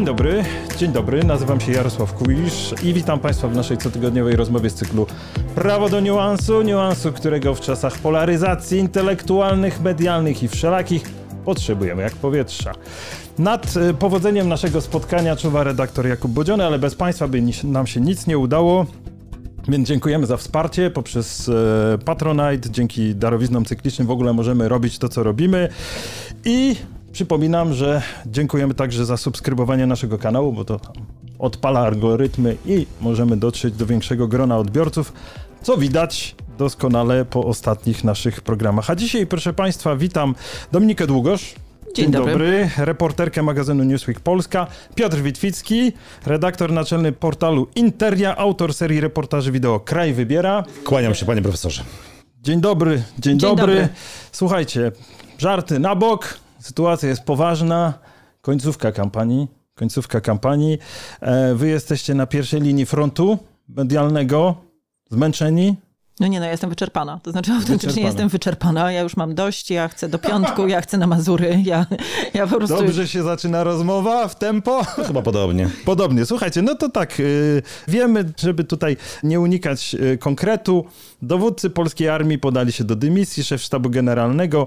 Dzień dobry, dzień dobry, nazywam się Jarosław Kuisz i witam Państwa w naszej cotygodniowej rozmowie z cyklu Prawo do niuansu, niuansu, którego w czasach polaryzacji intelektualnych, medialnych i wszelakich potrzebujemy jak powietrza. Nad y, powodzeniem naszego spotkania czuwa redaktor Jakub Bodziony, ale bez Państwa by nam się nic nie udało. Więc dziękujemy za wsparcie poprzez e, Patronite. Dzięki darowiznom cyklicznym w ogóle możemy robić to, co robimy. I Przypominam, że dziękujemy także za subskrybowanie naszego kanału, bo to odpala algorytmy i możemy dotrzeć do większego grona odbiorców, co widać doskonale po ostatnich naszych programach. A dzisiaj, proszę Państwa, witam Dominikę Długosz. Dzień, Dzień dobry. dobry. Reporterkę magazynu Newsweek Polska, Piotr Witwicki, redaktor naczelny portalu Interia, autor serii reportaży wideo Kraj Wybiera. Kłaniam się, panie profesorze. Dzień dobry, dzień, dzień dobry. dobry. Słuchajcie, żarty na bok. Sytuacja jest poważna. Końcówka kampanii. Końcówka kampanii. E, wy jesteście na pierwszej linii frontu medialnego. Zmęczeni? No nie, no ja jestem wyczerpana. To znaczy autentycznie wyczerpana. jestem wyczerpana. Ja już mam dość, ja chcę do piątku, ja chcę na Mazury. Ja, ja po prostu... Dobrze się zaczyna rozmowa w tempo? Chyba podobnie. Podobnie. Słuchajcie, no to tak, yy, wiemy, żeby tutaj nie unikać yy, konkretu, dowódcy polskiej armii podali się do dymisji, szef sztabu generalnego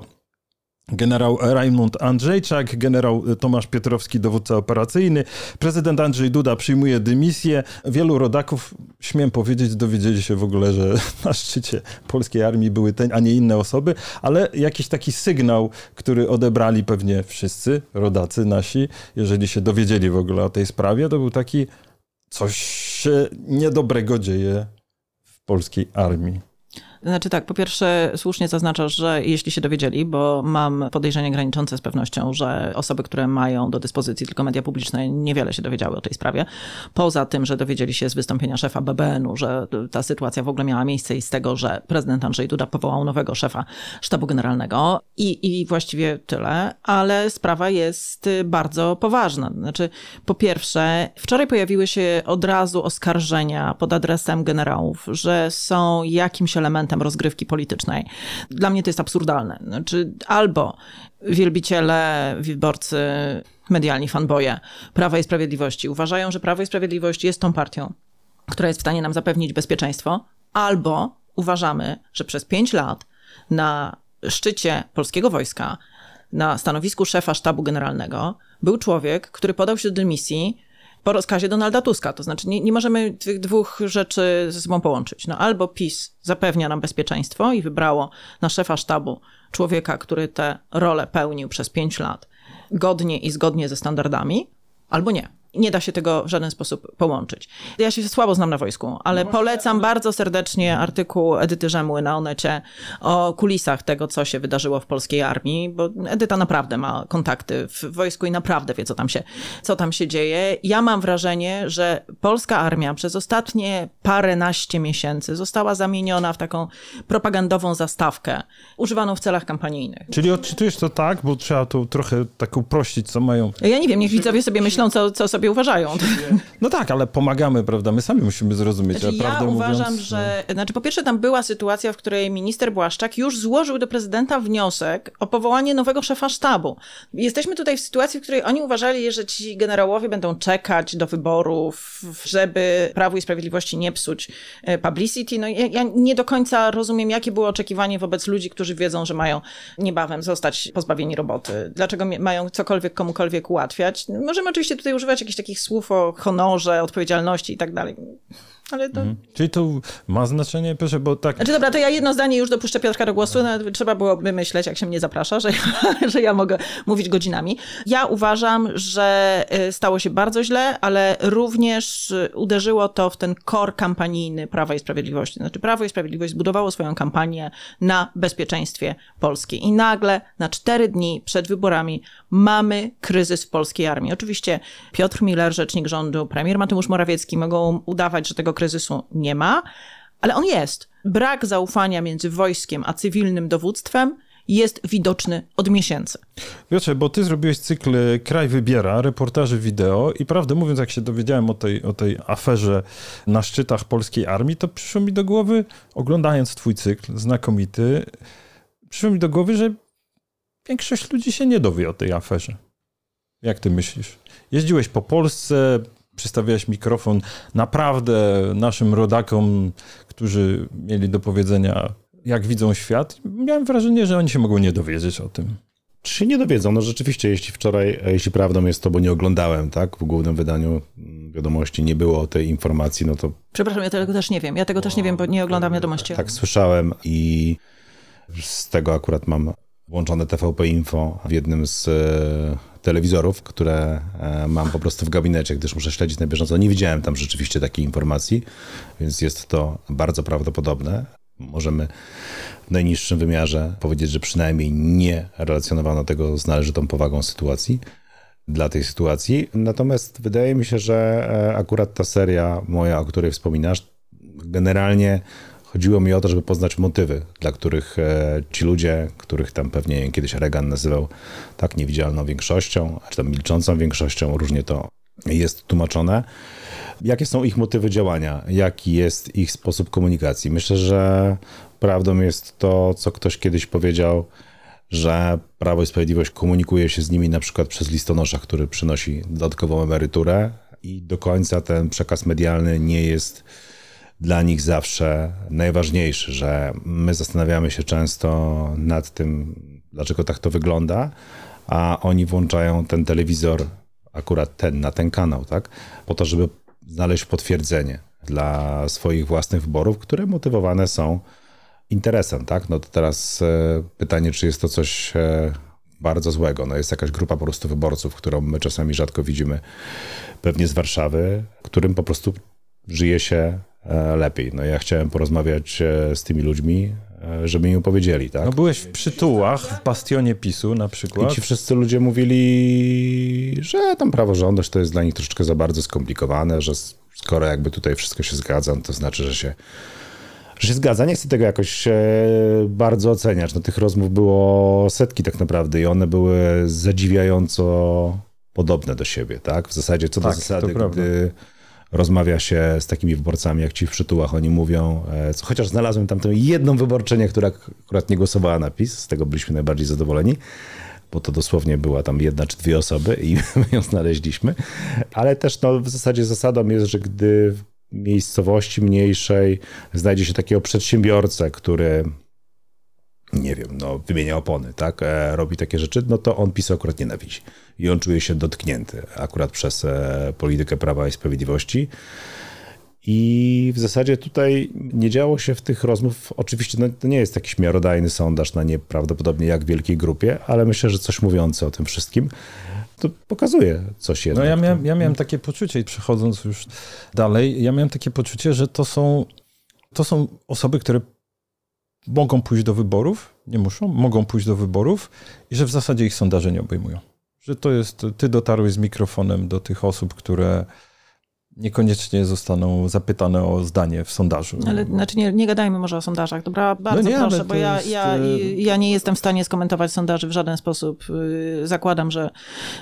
generał Raimund Andrzejczak, generał Tomasz Piotrowski, dowódca operacyjny, prezydent Andrzej Duda przyjmuje dymisję. Wielu rodaków, śmiem powiedzieć, dowiedzieli się w ogóle, że na szczycie polskiej armii były te, a nie inne osoby, ale jakiś taki sygnał, który odebrali pewnie wszyscy rodacy nasi, jeżeli się dowiedzieli w ogóle o tej sprawie, to był taki coś się niedobrego dzieje w polskiej armii. Znaczy tak, po pierwsze słusznie zaznaczasz, że jeśli się dowiedzieli, bo mam podejrzenie graniczące z pewnością, że osoby, które mają do dyspozycji tylko media publiczne, niewiele się dowiedziały o tej sprawie. Poza tym, że dowiedzieli się z wystąpienia szefa BBN-u, że ta sytuacja w ogóle miała miejsce i z tego, że prezydent Andrzej Duda powołał nowego szefa sztabu generalnego i, i właściwie tyle, ale sprawa jest bardzo poważna. Znaczy, po pierwsze, wczoraj pojawiły się od razu oskarżenia pod adresem generałów, że są jakimś elementem elementem rozgrywki politycznej. Dla mnie to jest absurdalne. Znaczy, albo wielbiciele, wyborcy, medialni fanboje Prawa i Sprawiedliwości uważają, że Prawo i Sprawiedliwość jest tą partią, która jest w stanie nam zapewnić bezpieczeństwo, albo uważamy, że przez pięć lat na szczycie polskiego wojska, na stanowisku szefa sztabu generalnego, był człowiek, który podał się do dymisji po rozkazie Donalda Tuska. To znaczy nie, nie możemy tych dwóch rzeczy ze sobą połączyć. No, albo PiS zapewnia nam bezpieczeństwo i wybrało na szefa sztabu człowieka, który tę rolę pełnił przez pięć lat godnie i zgodnie ze standardami, albo nie nie da się tego w żaden sposób połączyć. Ja się słabo znam na wojsku, ale no polecam bardzo serdecznie artykuł Edyty Rzemły na Onecie o kulisach tego, co się wydarzyło w polskiej armii, bo Edyta naprawdę ma kontakty w wojsku i naprawdę wie, co tam się, co tam się dzieje. Ja mam wrażenie, że polska armia przez ostatnie paręnaście miesięcy została zamieniona w taką propagandową zastawkę, używaną w celach kampanijnych. Czyli odczytujesz to tak, bo trzeba to trochę tak uprościć, co mają... Ja nie wiem, niech widzowie sobie myślą, co, co sobie sobie uważają. No tak, ale pomagamy, prawda? My sami musimy zrozumieć. Znaczy, ja uważam, mówiąc, że... No... Znaczy, po pierwsze tam była sytuacja, w której minister Błaszczak już złożył do prezydenta wniosek o powołanie nowego szefa sztabu. Jesteśmy tutaj w sytuacji, w której oni uważali, że ci generałowie będą czekać do wyborów, żeby Prawu i Sprawiedliwości nie psuć e, publicity. No ja, ja nie do końca rozumiem, jakie było oczekiwanie wobec ludzi, którzy wiedzą, że mają niebawem zostać pozbawieni roboty. Dlaczego mają cokolwiek komukolwiek ułatwiać? Możemy oczywiście tutaj używać jakichś jakichś takich słów o honorze, odpowiedzialności i tak dalej ale to... Mhm. Czyli to ma znaczenie, proszę, bo tak... Znaczy dobra, to ja jedno zdanie już dopuszczę Piotrka do głosu. No, trzeba byłoby myśleć, jak się mnie zaprasza, że, że ja mogę mówić godzinami. Ja uważam, że y, stało się bardzo źle, ale również uderzyło to w ten kor kampanijny Prawa i Sprawiedliwości. Znaczy Prawo i Sprawiedliwość zbudowało swoją kampanię na bezpieczeństwie Polski. I nagle na cztery dni przed wyborami mamy kryzys w polskiej armii. Oczywiście Piotr Miller, rzecznik rządu, premier Mateusz Morawiecki mogą udawać, że tego kryzysu nie ma, ale on jest. Brak zaufania między wojskiem a cywilnym dowództwem jest widoczny od miesięcy. Piotrze, bo ty zrobiłeś cykl Kraj Wybiera, reportaży wideo i prawdę mówiąc, jak się dowiedziałem o tej, o tej aferze na szczytach polskiej armii, to przyszło mi do głowy, oglądając twój cykl znakomity, przyszło mi do głowy, że większość ludzi się nie dowie o tej aferze. Jak ty myślisz? Jeździłeś po Polsce, przystawiałeś mikrofon naprawdę naszym rodakom, którzy mieli do powiedzenia, jak widzą świat. Miałem wrażenie, że oni się mogą nie dowiedzieć o tym. Czy się nie dowiedzą? No rzeczywiście, jeśli wczoraj, jeśli prawdą jest to, bo nie oglądałem, tak, w głównym wydaniu wiadomości nie było tej informacji, no to... Przepraszam, ja tego też nie wiem. Ja tego też nie wiem, bo nie oglądam wiadomości. Tak, słyszałem i z tego akurat mam włączone TVP Info w jednym z e, telewizorów, które e, mam po prostu w gabinecie, gdyż muszę śledzić na bieżąco. Nie widziałem tam rzeczywiście takiej informacji, więc jest to bardzo prawdopodobne. Możemy w najniższym wymiarze powiedzieć, że przynajmniej nie relacjonowano tego z należytą powagą sytuacji dla tej sytuacji. Natomiast wydaje mi się, że e, akurat ta seria moja, o której wspominasz, generalnie chodziło mi o to, żeby poznać motywy, dla których e, ci ludzie, których tam pewnie kiedyś Reagan nazywał tak niewidzialną większością, czy tam milczącą większością, różnie to jest tłumaczone. Jakie są ich motywy działania? Jaki jest ich sposób komunikacji? Myślę, że prawdą jest to, co ktoś kiedyś powiedział, że Prawo i Sprawiedliwość komunikuje się z nimi na przykład przez listonosza, który przynosi dodatkową emeryturę i do końca ten przekaz medialny nie jest dla nich zawsze najważniejszy, że my zastanawiamy się często nad tym, dlaczego tak to wygląda, a oni włączają ten telewizor, akurat ten, na ten kanał, tak? Po to, żeby znaleźć potwierdzenie dla swoich własnych wyborów, które motywowane są interesem, tak? No to teraz e, pytanie, czy jest to coś e, bardzo złego. No jest jakaś grupa po prostu wyborców, którą my czasami rzadko widzimy, pewnie z Warszawy, którym po prostu żyje się lepiej. No ja chciałem porozmawiać z tymi ludźmi, żeby mi opowiedzieli, tak? No byłeś w przytułach, w bastionie PiSu na przykład. I ci wszyscy ludzie mówili, że tam praworządność to jest dla nich troszeczkę za bardzo skomplikowane, że skoro jakby tutaj wszystko się zgadza, to znaczy, że się że się zgadza. Nie chcę tego jakoś e, bardzo oceniać. No, tych rozmów było setki tak naprawdę i one były zadziwiająco podobne do siebie, tak? W zasadzie co do tak, zasady, gdy rozmawia się z takimi wyborcami jak ci w przytułach, oni mówią, e, chociaż znalazłem tam tę jedną wyborczynię, która akurat nie głosowała na PiS, z tego byliśmy najbardziej zadowoleni, bo to dosłownie była tam jedna czy dwie osoby i my ją znaleźliśmy, ale też no, w zasadzie zasadą jest, że gdy miejscowości mniejszej znajdzie się takiego przedsiębiorcę, który nie wiem, no, wymienia opony, tak, e, robi takie rzeczy, no to on PiS akurat nienawidzi. I on czuje się dotknięty akurat przez e, politykę Prawa i Sprawiedliwości. I w zasadzie tutaj nie działo się w tych rozmów, oczywiście no, to nie jest jakiś miarodajny sondaż na nieprawdopodobnie jak wielkiej grupie, ale myślę, że coś mówiące o tym wszystkim to pokazuje coś jednak. No ja miałem, ja miałem takie poczucie, przechodząc już dalej, ja miałem takie poczucie, że to są, to są osoby, które mogą pójść do wyborów, nie muszą, mogą pójść do wyborów i że w zasadzie ich sondaże nie obejmują. Że to jest, ty dotarłeś z mikrofonem do tych osób, które niekoniecznie zostaną zapytane o zdanie w sondażu. Ale znaczy nie, nie gadajmy może o sondażach, dobra? Bardzo no nie, proszę, bo ja, jest... ja, e, ja nie jestem w stanie skomentować sondaży w żaden sposób. Y, zakładam, że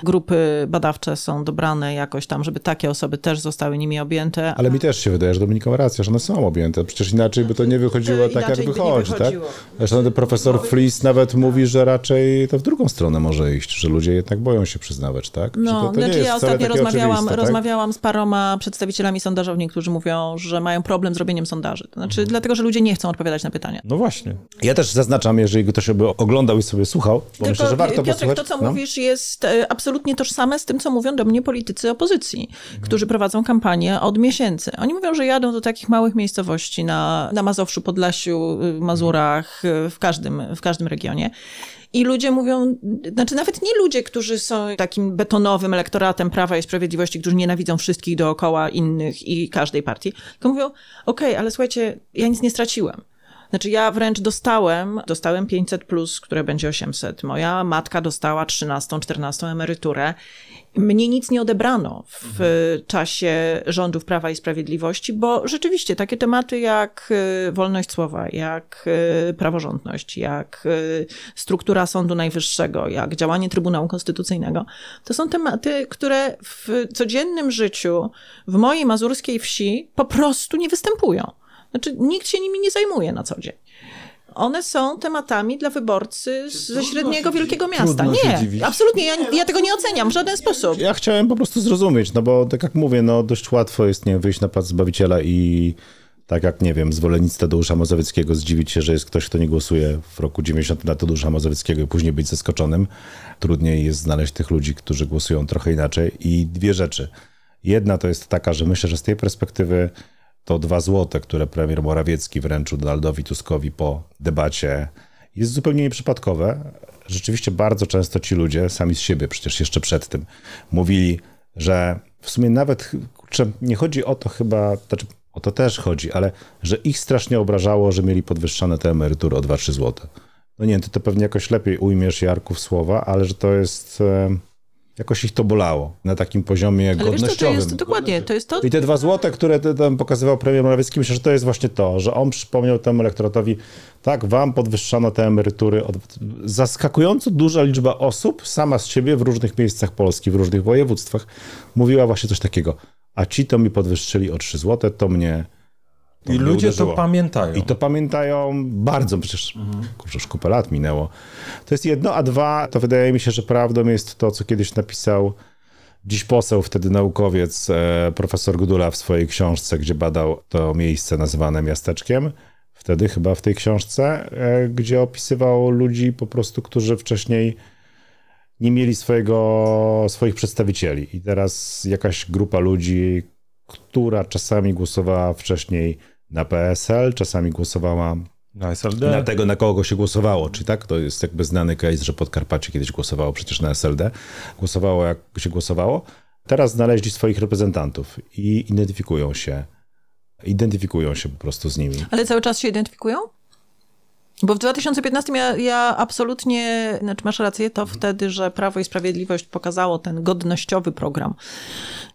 grupy badawcze są dobrane jakoś tam, żeby takie osoby też zostały nimi objęte. Ale mi też się wydaje, że Dominika ma rację, że one są objęte. Przecież inaczej by to nie wychodziło to tak, jak wychodzi, tak? Zresztą profesor no, Flis nawet mówi, że raczej to w drugą stronę może iść, że ludzie jednak boją się przyznawać, tak? No, to, to znaczy ja ostatnio rozmawiałam, tak? rozmawiałam z paroma przedstawicielami sondażowni, którzy mówią, że mają problem z robieniem sondaży. To znaczy, mhm. dlatego, że ludzie nie chcą odpowiadać na pytania. No właśnie. Ja też zaznaczam, jeżeli ktoś by oglądał i sobie słuchał, bo Tylko, myślę, że warto Piotrek, posłuchać. to, co no? mówisz, jest e, absolutnie tożsame z tym, co mówią do mnie politycy opozycji, mhm. którzy prowadzą kampanię od miesięcy. Oni mówią, że jadą do takich małych miejscowości na, na Mazowszu, Podlasiu, y, Mazurach, y, w każdym, w każdym regionie i ludzie mówią, znaczy nawet nie ludzie, którzy są takim betonowym elektoratem Prawa i Sprawiedliwości, którzy nienawidzą wszystkich dookoła innych i każdej partii, tylko mówią, okej, okay, ale słuchajcie, ja nic nie straciłem. Znaczy ja wręcz dostałem, dostałem 500 plus, które będzie 800. Moja matka dostała 13, 14 emeryturę mnie nic nie odebrano w czasie rządów Prawa i Sprawiedliwości, bo rzeczywiście takie tematy jak y, wolność słowa, jak y, praworządność, jak struktura Sądu Najwyższego, jak działanie Trybunału Konstytucyjnego, to są tematy, które w codziennym życiu w mojej mazurskiej wsi po prostu nie występują. Znaczy, nikt się nimi nie zajmuje na co dzień. One są tematami dla wyborcy ze średniego wielkiego miasta. Nie, absolutnie, ja, ja tego nie oceniam w żaden sposób. Ja chciałem po prostu zrozumieć, no bo tak jak mówię, no dość łatwo jest nie wyjść na plac Zbawiciela i tak jak, nie wiem, zwolennicy Tadeusza Mazowieckiego zdziwić się, że jest ktoś, kto nie głosuje w roku 90 na Tadeusza Mazowieckiego i później być zaskoczonym. Trudniej jest znaleźć tych ludzi, którzy głosują trochę inaczej. I dwie rzeczy. Jedna to jest taka, że myślę, że z tej perspektywy to dwa złote, które premier Morawiecki wręczył Donaldowi Tuskowi po debacie, jest zupełnie nieprzypadkowe. Rzeczywiście bardzo często ci ludzie, sami z siebie przecież jeszcze przed tym, mówili, że w sumie nawet, nie chodzi o to chyba, znaczy o to też chodzi, ale że ich strasznie obrażało, że mieli podwyższone te emerytury o 2-3 złote. No nie ty to pewnie jakoś lepiej ujmiesz, Jarku, w słowa, ale że to jest... E, jakoś ich to bolało na takim poziomie Ale wiesz co, to godnościowym. jest dokładnie, to jest to, I te dwa złote, które tam pokazywał premier Morawiecki, myślę, że to jest właśnie to, że on przypomniał temu elektoratowi, tak, wam podwyższano te emerytury. Od... Zaskakująco duża liczba osób sama z siebie w różnych miejscach Polski, w różnych województwach mówiła właśnie coś takiego, a ci to mi podwyższyli o 3 złote, to mnie to I mnie ludzie uderzyło. to pamiętają. I to pamiętają bardzo, przecież kurczę, już kupę lat minęło. To jest jedno, a dwa, to wydaje mi się, że prawdą jest to, co kiedyś napisał dziś poseł, wtedy naukowiec, e, profesor Gudula w swojej książce, gdzie badał to miejsce nazywane miasteczkiem. Wtedy chyba w tej książce, e, gdzie opisywał ludzi po prostu, którzy wcześniej nie mieli swojego, swoich przedstawicieli. I teraz jakaś grupa ludzi, która czasami głosowała wcześniej na PSL, czasami głosowała Na SLD. na tego, na kogo się głosowało. Czy tak? To jest jakby znany case, że Podkarpacie kiedyś głosowało przecież na SLD. Głosowało jak się głosowało. Teraz znaleźli swoich reprezentantów i identyfikują się. Identyfikują się po prostu z nimi. ale cały czas się identyfikują? Bo w 2015 ja, ja absolutnie, znaczy masz rację, to wtedy, że Prawo i Sprawiedliwość pokazało ten godnościowy program.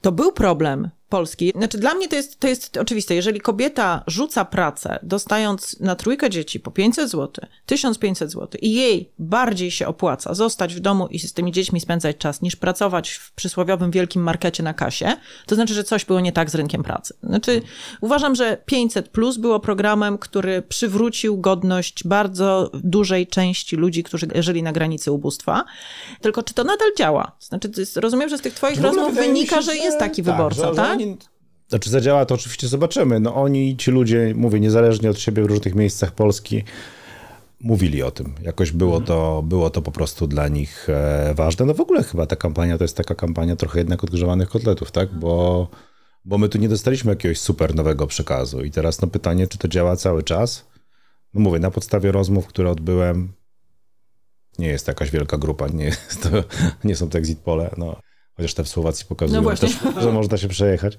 To był problem Polski. Znaczy dla mnie to jest, to jest oczywiste. Jeżeli kobieta rzuca pracę, dostając na trójkę dzieci po 500 zł, 1500 zł i jej bardziej się opłaca zostać w domu i z tymi dziećmi spędzać czas, niż pracować w przysłowiowym wielkim markecie na kasie, to znaczy, że coś było nie tak z rynkiem pracy. Znaczy uważam, że 500 plus było programem, który przywrócił godność bardzo dużej części ludzi, którzy żyli na granicy ubóstwa. Tylko czy to nadal działa? Znaczy, jest, rozumiem, że z tych twoich rozmów wynika, się, że jest taki wyborca, że- że tak? Oni- Znaczy zadziała to oczywiście zobaczymy. No oni, ci ludzie, mówię, niezależnie od siebie w różnych miejscach Polski, mówili o tym. Jakoś było, to, było to po prostu dla nich e, ważne. No w ogóle chyba ta kampania to jest taka kampania trochę jednak odgrzewanych kotletów, tak? Bo, bo my tu nie dostaliśmy jakiegoś super nowego przekazu. I teraz no pytanie, czy to działa cały czas? No mówię, na podstawie rozmów, które odbyłem, nie jest to jakaś wielka grupa, nie, to, nie są to exit pole, no. Chociaż te w Słowacji pokazują No też, że można się przejechać.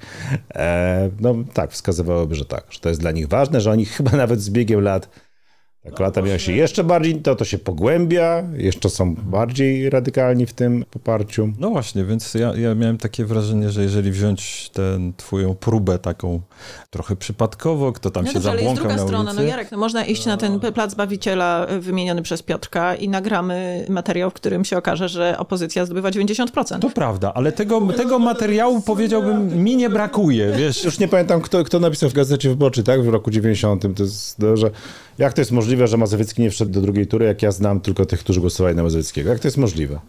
E, no tak, wskazywałoby, że tak, że to jest dla nich ważne, że oni chyba nawet z biegiem lat, tak lata miały się jeszcze bardziej, to to się pogłębia, jeszcze są bardziej radykalni w tym poparciu. No właśnie, więc ja, ja miałem takie wrażenie, że jeżeli wziąć tę twoją próbę taką trochę przypadkowo, kto tam No się dobrze, ale jest zabłąkał druga na strona. ulicy. No Jarek, no można iść na ten plac Bawiciela y, wymieniony przez Piotrka i nagramy materiał, w którym się okaże, że opozycja zdobywa 90%. To prawda, ale tego, tego materiału powiedziałbym mi nie brakuje, wiesz. Już nie pamiętam, kto, kto napisał w Gazecie Wyborczej, tak, w roku 90. To jest, no, że jak to jest możliwe, że Mazowiecki nie wszedł do drugiej tury, jak ja znam tylko tych, którzy głosowali na Mazowieckiego? Jak to jest możliwe?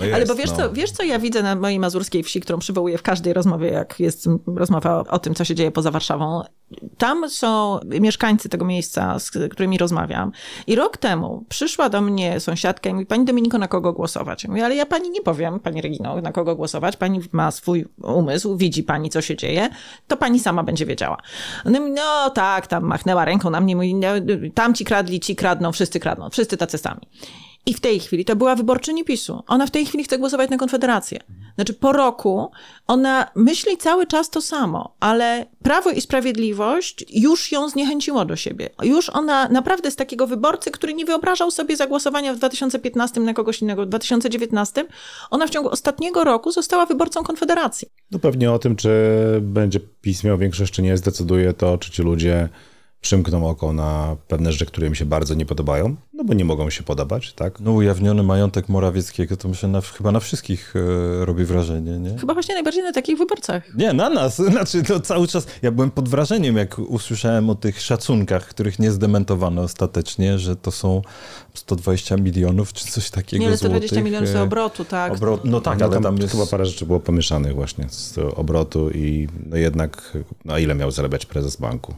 No Ale jest, bo wiesz, no. co, wiesz, co ja widzę na mojej mazurskiej wsi, którą przywołuję w każdej rozmowie, jak jest rozmowa o tym, co się dzieje poza Warszawą. Tam są mieszkańcy tego miejsca, z którymi rozmawiam. I rok temu przyszła do mnie sąsiadka i mówi, pani Dominiko, na kogo głosować? Ja Mówię, ale ja pani nie powiem, pani Regino, na kogo głosować. Pani ma swój umysł, widzi pani, co się dzieje, to pani sama będzie wiedziała. Mówi, no tak, tam machnęła ręką na mnie, mówi, no, tamci kradli, ci kradną, wszyscy kradną, wszyscy tacy sami. I w tej chwili to była wyborczyni PiSu. Ona w tej chwili chce głosować na Konfederację. Znaczy po roku ona myśli cały czas to samo, ale Prawo i Sprawiedliwość już ją zniechęciło do siebie. Już ona naprawdę z takiego wyborcy, który nie wyobrażał sobie zagłosowania w 2015 na kogoś innego, w 2019, ona w ciągu ostatniego roku została wyborcą Konfederacji. No pewnie o tym, czy będzie PiS miał większość, czy nie, zdecyduje to, czy ci ludzie przymkną oko na pewne rzeczy, które mi się bardzo nie podobają, no bo nie mogą się podobać, tak? No ujawniony majątek Morawieckiego to myślę na, chyba na wszystkich e, robi wrażenie, nie? Chyba właśnie najbardziej na takich wyborcach. Nie, na nas. Znaczy to cały czas, ja byłem pod wrażeniem, jak usłyszałem o tych szacunkach, których nie zdementowano ostatecznie, że to są 120 milionów czy coś takiego Nie, ale 120 złotych, milionów e, z obrotu, tak. Obrot, no tak, No ale tam jest... chyba parę rzeczy było pomieszanych właśnie z obrotu i no jednak, no ile miał zarabiać prezes banku?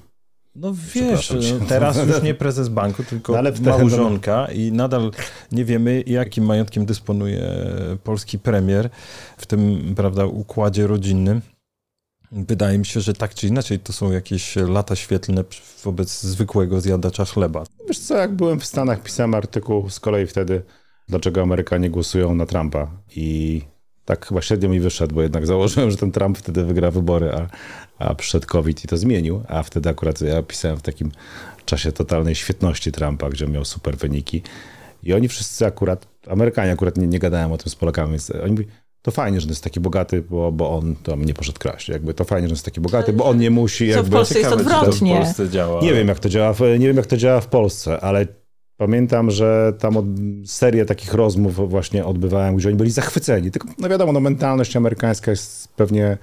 No wiesz, no, teraz już nie prezes banku, tylko No, ale małżonka i nadal nie wiemy, jakim majątkiem dysponuje polski premier w tym, prawda, układzie rodzinnym. Wydaje mi się, że tak czy inaczej to są jakieś lata świetlne wobec zwykłego zjadacza chleba. Wiesz co, jak byłem w Stanach, pisałem artykuł z kolei wtedy, dlaczego Amerykanie głosują na Trumpa i tak chyba średnio mi wyszedł, bo jednak założyłem, że ten Trump wtedy wygra wybory, a, a przyszedł COVID i to zmienił, a wtedy akurat ja pisałem w takim czasie totalnej świetności Trumpa, gdzie miał super wyniki i oni wszyscy akurat, Amerykanie akurat nie, nie gadałem o tym z Polakami, więc oni mówili, to fajnie, że on jest taki bogaty, bo, bo on tam nie poszedł kraść. Jakby to fajnie, że on jest taki bogaty, bo on nie musi. Co w Jakby... Polsce jest Ciekawe, to odwrotnie. w Polsce działa. Nie wiem, jak to działa, w, nie wiem, jak to działa w Polsce, ale pamiętam, że tam od, serię takich rozmów właśnie odbywałem, gdzie oni byli zachwyceni. Tylko, no wiadomo, no mentalność amerykańska jest pewnie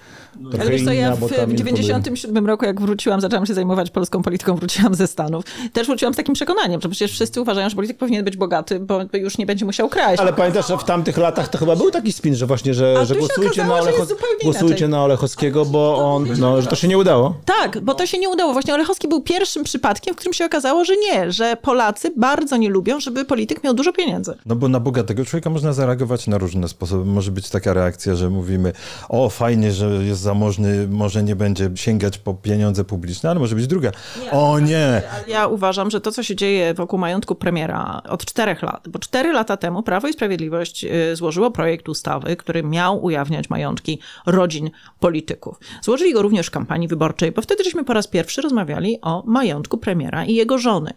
trochę Ale inna, ja w, bo tam w nie 97 roku, jak wróciłam, zaczęłam się zajmować polską polityką, wróciłam ze Stanów. Też wróciłam z takim przekonaniem, że przecież wszyscy uważają, że polityk powinien być bogaty, bo już nie będzie musiał kraść. Ale pamiętasz, że w tamtych latach to chyba był taki spin, że właśnie, że, że głosujcie, na okazało, że Olecho, głosujcie na Olechowskiego, bo on, no, że to się nie udało. Tak, bo to się nie udało. Właśnie Olechowski był pierwszym przypadkiem, w którym się okazało, że nie, że Polacy bardzo nie lubią, żeby polityk miał dużo pieniędzy. No bo na bogatego człowieka można zareagować na różne sposoby. Może być taka reakcja, że mówimy, o fajnie, że jest zamożny, może nie będzie sięgać po pieniądze publiczne, ale może być druga. O nie! Ja uważam, że to, co się dzieje wokół majątku premiera od czterech lat, bo cztery lata temu Prawo i Sprawiedliwość y, złożyło projekt ustawy, który miał ujawniać majątki rodzin polityków. Złożyli go również w kampanii wyborczej, bo wtedy żeśmy po raz pierwszy rozmawiali o majątku premiera i jego żony.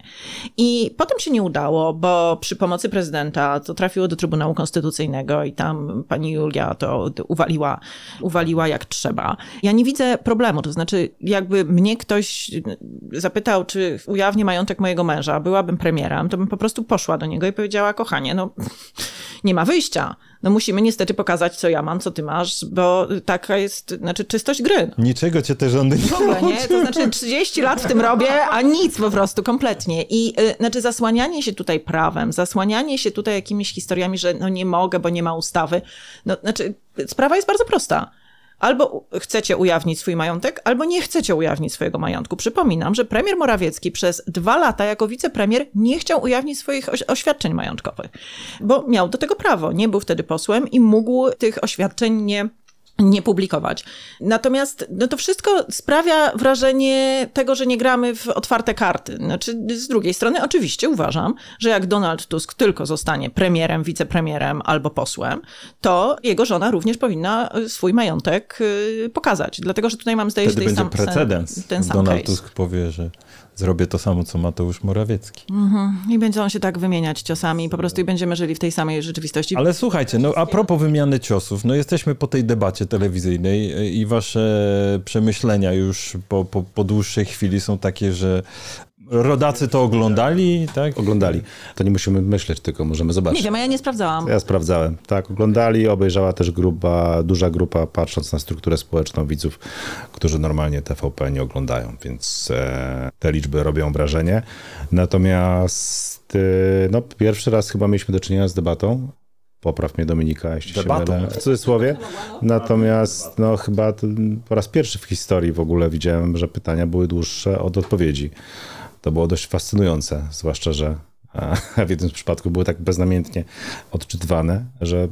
I potem się nie udało, bo przy pomocy prezydenta to trafiło do Trybunału Konstytucyjnego i tam pani Julia to uwaliła, uwaliła jak trzeba. Ja nie widzę problemu, to znaczy jakby mnie ktoś zapytał, czy ujawnię majątek mojego męża, byłabym premierem, to bym po prostu poszła do niego i powiedziała, kochanie, no nie ma wyjścia. No musimy niestety pokazać, co ja mam, co ty masz, bo taka jest, znaczy czystość gry. Niczego cię te rządy nie W ogóle, nie? To znaczy 30 lat w tym robię, a nic po prostu, kompletnie. I y, znaczy zasłanianie się tutaj prawem, zasłanianie się tutaj jakimiś historiami, że no nie mogę, bo nie ma ustawy. No, znaczy sprawa jest bardzo prosta. Albo chcecie ujawnić swój majątek, albo nie chcecie ujawnić swojego majątku. Przypominam, że premier Morawiecki przez dwa lata jako wicepremier nie chciał ujawnić swoich oś- oświadczeń majątkowych, bo miał do tego prawo. Nie był wtedy posłem i mógł tych oświadczeń nie nie publikować. Natomiast no to wszystko sprawia wrażenie tego, że nie gramy w otwarte karty. Znaczy, z drugiej strony, oczywiście uważam, że jak Donald Tusk tylko zostanie premierem, wicepremierem albo posłem, to jego żona również powinna swój majątek y, pokazać. Dlatego, że tutaj mam zdaje się ten sam, precedens. ten sam Donald case. Tusk powie, że zrobię to samo, co Mateusz Morawiecki. I będzie on się tak wymieniać ciosami po prostu i będziemy żyli w tej samej rzeczywistości. Ale słuchajcie, no a propos wymiany ciosów, no jesteśmy po tej debacie telewizyjnej e, i wasze przemyślenia już po, po, po dłuższej chwili są takie, że rodacy to oglądali, tak? Oglądali. To nie musimy myśleć, tylko możemy zobaczyć. Nie wiem, a ja nie sprawdzałam. Ja sprawdzałem. Tak, oglądali, obejrzała też grupa, duża grupa, patrząc na strukturę społeczną widzów, którzy normalnie TVP nie oglądają, więc e, te liczby robią wrażenie. Natomiast e, no, pierwszy raz chyba mieliśmy do czynienia z debatą. Popraw mnie Dominika, jeśli Debatą. się mylę, w cudzysłowie. Natomiast no, chyba po raz pierwszy w historii w ogóle widziałem, że pytania były dłuższe od odpowiedzi. To było dość fascynujące, zwłaszcza, że a w jednym z przypadków były tak beznamiętnie odczytywane, że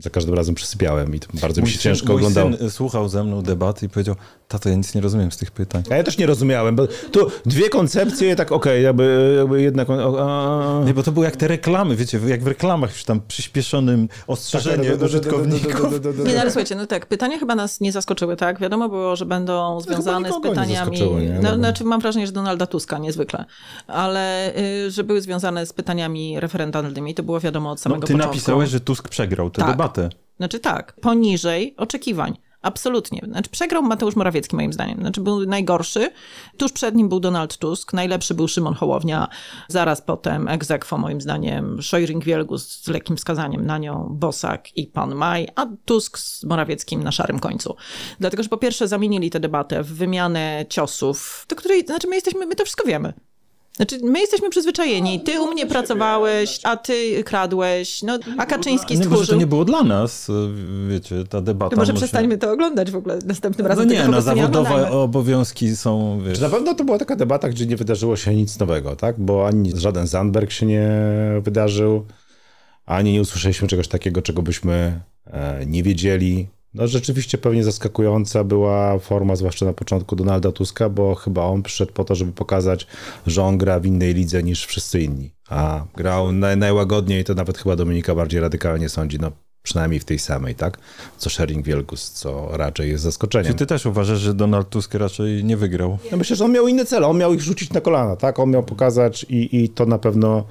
za każdym razem przysypiałem i to bardzo mi się syn- ciężko mój oglądało. syn słuchał ze mną debaty i powiedział, tato, ja nic nie rozumiem z tych pytań. A ja też nie rozumiałem, bo tu dwie koncepcje, tak okej, jakby, jakby jedna... a- Nie, bo to było jak te reklamy, wiecie, jak w reklamach już tam przyspieszonym ostrzeżenie użytkowników. Nie, no, ale słuchajcie, no tak, pytania chyba nas nie zaskoczyły, tak? Wiadomo było, że będą związane z nikogo nie pytaniami. zaskoczyło, nie? No, No. znaczy, mam wrażenie, że Donalda Tuska niezwykle, ale y, że były związane z pytaniami referendalnymi, to było wiadomo od No, samego ty początku. napisałeś, że Tusk przegrał tę Tak. debatę. Znaczy tak, poniżej oczekiwań. Absolutnie. Znaczy, przegrał Mateusz Morawiecki, moim zdaniem. Znaczy, był najgorszy. Tuż przed nim był Donald Tusk, najlepszy był Szymon Hołownia. Zaraz potem egzekwo, moim zdaniem, Szojring-Wielgus z lekkim wskazaniem na nią, Bosak i pan Maj, a Tusk z Morawieckim na szarym końcu. Dlatego, że po pierwsze zamienili tę debatę w wymianę ciosów, do której, znaczy my jesteśmy, my to wszystko wiemy. Znaczy, my jesteśmy przyzwyczajeni. Ty u mnie pracowałeś, a ty kradłeś, no, a Kaczyński Nie, może to nie było dla nas, wiecie, ta debata. To może przestańmy to oglądać w ogóle następnym No razem. nie, no nie zawodowe oglądajmy. obowiązki są, wiesz... Czy na pewno to była taka debata, gdzie nie wydarzyło się nic nowego, tak? Bo ani żaden Zandberg się nie wydarzył, ani nie usłyszeliśmy czegoś takiego, czego byśmy e, nie wiedzieli. No rzeczywiście pewnie zaskakująca była forma, zwłaszcza na początku Donalda Tuska, bo chyba on przyszedł po to, żeby pokazać, że on gra w innej lidze niż wszyscy inni. A grał naj, najłagodniej, to nawet chyba Dominika bardziej radykalnie sądzi, no przynajmniej w tej samej, tak? Co Shering Wielgus, co raczej jest zaskoczeniem. Czy ty też uważasz, że Donald Tusk raczej nie wygrał? No myślę, że on miał inne cele. On miał ich rzucić na kolana, tak? On miał pokazać i, i to na pewno.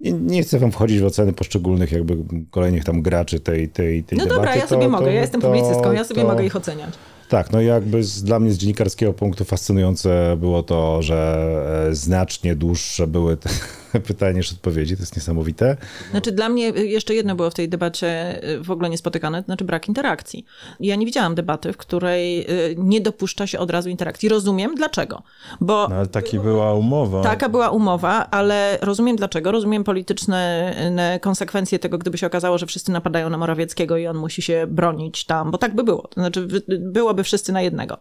Nie, nie chcę wam wchodzić w oceny poszczególnych jakby kolejnych tam graczy tej, tej, tej No debaty. dobra, ja to- sobie to- mogę, ja jestem to- publicystką, ja sobie to- mogę ich oceniać. Tak, no jakby z, dla mnie z dziennikarskiego punktu fascynujące było to, że e, znacznie dłuższe były te pytania niż odpowiedzi. To jest niesamowite. Znaczy dla mnie jeszcze jedno było w tej debacie y, w ogóle niespotykane, to znaczy brak interakcji. Ja nie widziałam debaty, w której y, nie dopuszcza się od razu interakcji. Rozumiem dlaczego, bo No, ale taki była umowa. Taka była umowa, ale rozumiem dlaczego. Rozumiem polityczne y, konsekwencje tego, gdyby się okazało, że wszyscy napadają na Morawieckiego i on musi się bronić tam, bo tak by było. To znaczy, byłoby wszyscy na jednego.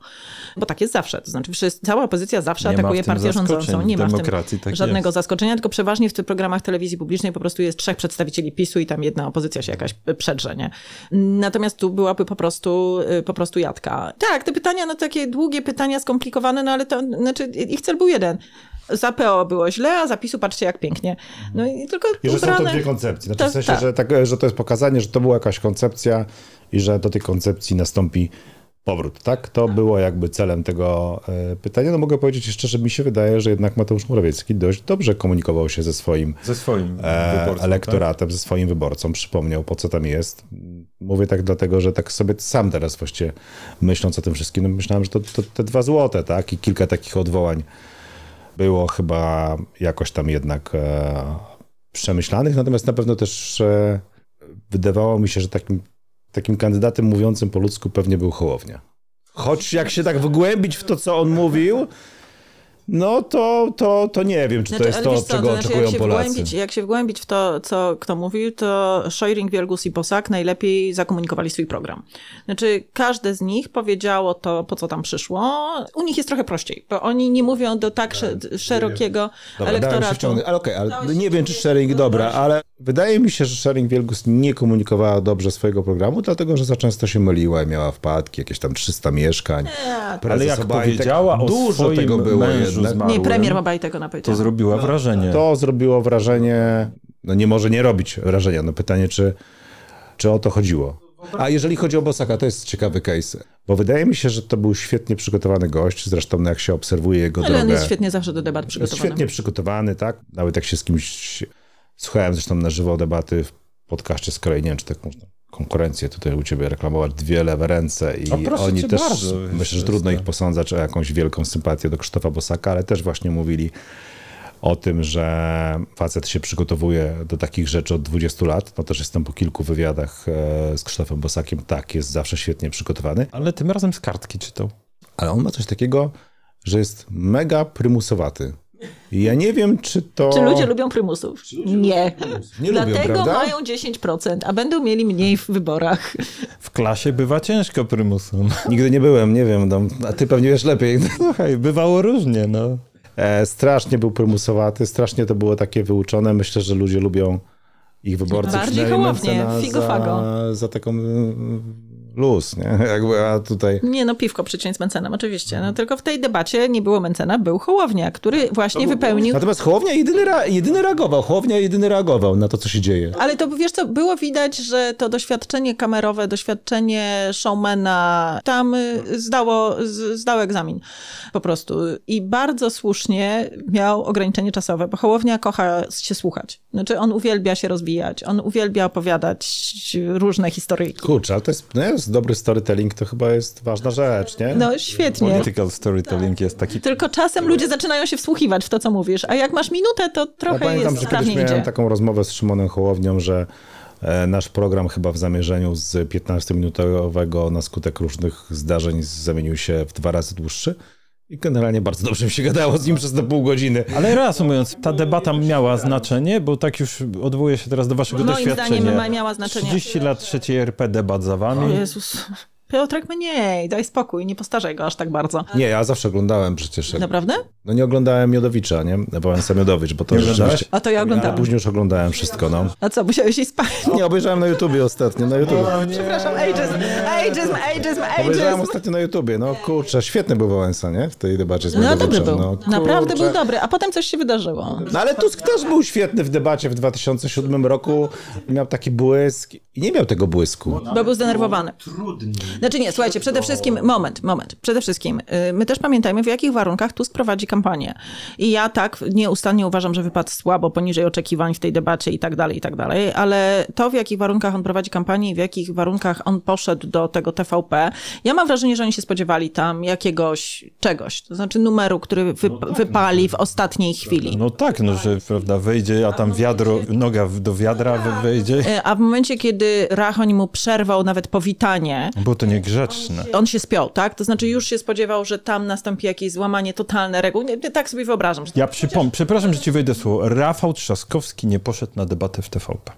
Bo tak jest zawsze. To znaczy, wszyscy, cała opozycja zawsze Nie atakuje partię rządzącą. Nie ma w tym tak żadnego jest. zaskoczenia, tylko przeważnie w tych programach telewizji publicznej po prostu jest trzech przedstawicieli PiSu i tam jedna opozycja się jakaś przedrze, nie? Natomiast tu byłaby po prostu, y, po prostu jadka. Tak, te pytania, no takie długie pytania, skomplikowane, no ale to, znaczy ich cel był jeden. Za PO było źle, a zapisu patrzcie jak pięknie. No i tylko I że są to ubrane- dwie koncepcje. Znaczy Tak, w sensie, tak. Że, tak, że to jest pokazanie, że to była jakaś koncepcja i że do tej koncepcji nastąpi powrót, tak? To było jakby celem tego e, pytania. No mogę powiedzieć jeszcze, że mi się wydaje, że jednak Mateusz Morawiecki dość dobrze komunikował się ze swoim Ze swoim e, wyborcą, tak? elektoratem, ze swoim wyborcą. Przypomniał, po co tam jest. Mówię tak dlatego, że tak sobie sam teraz właściwie myśląc o tym wszystkim, no myślałem, że to, to te dwa złote, tak? I kilka takich odwołań było chyba jakoś tam jednak e, przemyślanych, natomiast na pewno też e, wydawało mi się, że takim, takim kandydatem mówiącym po ludzku pewnie był Hołownia. Choć jak się tak wgłębić w to, co on mówił, no to, to, to nie wiem, czy to Znaczy, jest to, wiesz od co, czego to znaczy, oczekują jak Polacy. Wgłębić, jak się wgłębić w to, co kto mówił, to Szojring, Wielgus i Bosak najlepiej zakomunikowali swój program. Znaczy, każde z nich powiedziało to, po co tam przyszło. U nich jest trochę prościej, bo oni nie mówią do tak sze- szerokiego Dobra, się elektoratu. Ale okej, ale nie wiem, czy sharing dobra, ale wydaje mi się, że sharing Wielgus nie komunikowała dobrze swojego programu, dlatego, że za często się myliła i miała wpadki, jakieś tam 300 mieszkań. Ale jak Obajtek- powiedziała o dużo swoim tego było mężu jednak. zmarłym, Nie, premier Mabaj tego to zrobiła wrażenie. To zrobiło wrażenie, no nie może nie robić wrażenia. No pytanie, czy, czy o to chodziło. A jeżeli chodzi o Bosaka, to jest ciekawy case, bo wydaje mi się, że to był świetnie przygotowany gość, zresztą no jak się obserwuje jego Ale on drogę. jest świetnie zawsze do debat Jest przygotowany. świetnie przygotowany, tak? Nawet jak się z kimś... Słuchałem zresztą na żywo debaty w podcaście z kolei, nie wiem, czy tak można konkurencję tutaj u ciebie reklamować, dwie lewe ręce i oni też, bardzo, myślę, że trudno ich posądzać o jakąś wielką sympatię do Krzysztofa Bosaka, ale też właśnie mówili o tym, że facet się przygotowuje do takich rzeczy od 20 lat. No też jestem po kilku wywiadach e, z Krzysztofem Bosakiem. Tak, jest zawsze świetnie przygotowany. Ale tym razem z kartki czytał. Ale on ma coś takiego, że jest mega prymusowaty. Ja nie wiem, czy to... Czy ludzie lubią prymusów? Nie. Nie lubią, Dlatego prawda? mają 10%, a będą mieli mniej w wyborach. W klasie bywa ciężko prymusem. Nigdy nie byłem, nie wiem, no, a ty pewnie wiesz lepiej. Słuchaj, bywało różnie, no. E, strasznie był prymusowaty, strasznie to było takie wyuczone. Myślę, że ludzie lubią ich wyborcy Bardziej przynajmniej Hołownię, Mencena figo fago. za, za taką mm, luz, nie? Jakby, a tutaj... Nie, no piwko przyciąć z Mencenem, oczywiście. No tylko w tej debacie nie było Mencena, był Hołownia, który właśnie wypełnił... Natomiast Hołownia jedyny, jedyny reagował, Hołownia jedyny reagował na to, co się dzieje. Ale to wiesz co, było widać, że to doświadczenie kamerowe, doświadczenie showmana tam y, zdało, z- zdało egzamin po prostu. I bardzo słusznie miał ograniczenie czasowe, bo Hołownia kocha się słuchać. Znaczy on uwielbia się rozwijać, on uwielbia opowiadać różne historyjki. Kurczę, ale to jest, no ja mówiąc, dobry storytelling to chyba jest ważna rzecz, nie? No świetnie. Political storytelling jest taki... Tylko czasem ludzie zaczynają się wsłuchiwać w to, co mówisz, a jak masz minutę, to Ja trochę pamiętam, jest że sprawnie kiedyś miałem idzie. taką rozmowę z Szymonem Hołownią, że e, nasz program chyba w zamierzeniu z 15-minutowego na skutek różnych zdarzeń zamienił się w dwa razy dłuższy. I generalnie bardzo dobrze mi się gadało z nim przez te pół godziny. Ale reasumując, ta debata miała znaczenie, bo tak już odwołuję się teraz do waszego Moim doświadczenia. zdaniem ma- miała znaczenie. 30 lat trzeciej RP debat za O wami. Jezus. Piotrek, mniej, daj spokój, nie postarzaj go aż tak bardzo. Nie, ja zawsze oglądałem przecież. Naprawdę? No nie oglądałem Miodowicza, nie? Wałęsa Miodowicz, bo to Nie rzeczywiście... A to ja Ale oglądałam. później już oglądałem wszystko, no. A co, musiałeś iść spać? Nie, obejrzałem na YouTubie ostatnio, na YouTubie. Przepraszam, ageism, ageism, ageism, Obejrzałem ageism. ostatnio na YouTubie, no kurczę, świetny był Wałęsa, nie? W tej debacie z No dobry Miodowiczem, był, no, naprawdę był dobry, a potem coś się wydarzyło. No ale Tusk też był świetny w debacie w 2007 roku. Miał taki błysk i nie miał tego błysku. Bo był zdenerwowany. Znaczy nie, słuchajcie, przede wszystkim, moment, moment, przede wszystkim, y, my też pamiętajmy, w jakich warunkach Tusk prowadzi kampanię. I ja tak nieustannie uważam, że wypadł słabo, poniżej oczekiwań w tej debacie i tak dalej, i tak dalej, ale to, w jakich warunkach on prowadzi kampanię i w jakich warunkach on poszedł do tego TVP, ja mam wrażenie, że oni się spodziewali tam jakiegoś czegoś, to znaczy numeru, który wy, wypali w ostatniej chwili. No tak, no że prawda, wejdzie, a tam wiadro, noga do wiadra we- wejdzie. Y, A w momencie, kiedy Rachoń mu przerwał nawet powitanie, Było to niegrzeczne. on się spiął, tak? To znaczy już się spodziewał, że tam nastąpi jakieś złamanie totalne reguł. Nie, nie, tak sobie wyobrażam. Że... Ja przypom- przepraszam, że ci wejdę słowo. Rafał Trzaskowski nie poszedł na debatę w TVP.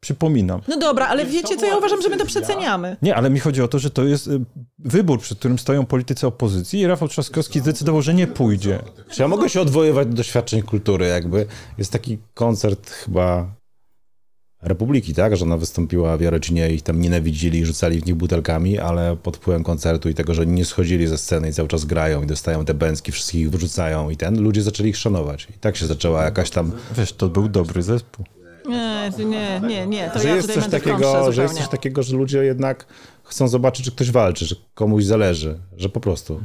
Przypominam. No dobra, ale wiecie co, ja uważam, że my to przeceniamy. Nie, ale mi chodzi o to, że to jest y, wybór, przed którym stoją politycy opozycji i Rafał Trzaskowski zdecydował, że nie pójdzie. Czy ja mogę się odwoływać do doświadczeń kultury? Jakby jest taki koncert chyba Republiki, tak? Że ona wystąpiła w Jarocinie i ich tam nienawidzili i rzucali w nich butelkami, ale pod wpływem koncertu i tego, że nie schodzili ze sceny i cały czas grają i dostają te bęcki, wszystkich ich wyrzucają i ten, ludzie zaczęli ich szanować. I tak się zaczęła jakaś tam Wiesz, to był dobry zespół. Nie, nie, nie, nie, to że ja jest tutaj coś takiego, że jest coś takiego, że ludzie jednak chcą zobaczyć, czy ktoś walczy, że komuś zależy, że po prostu.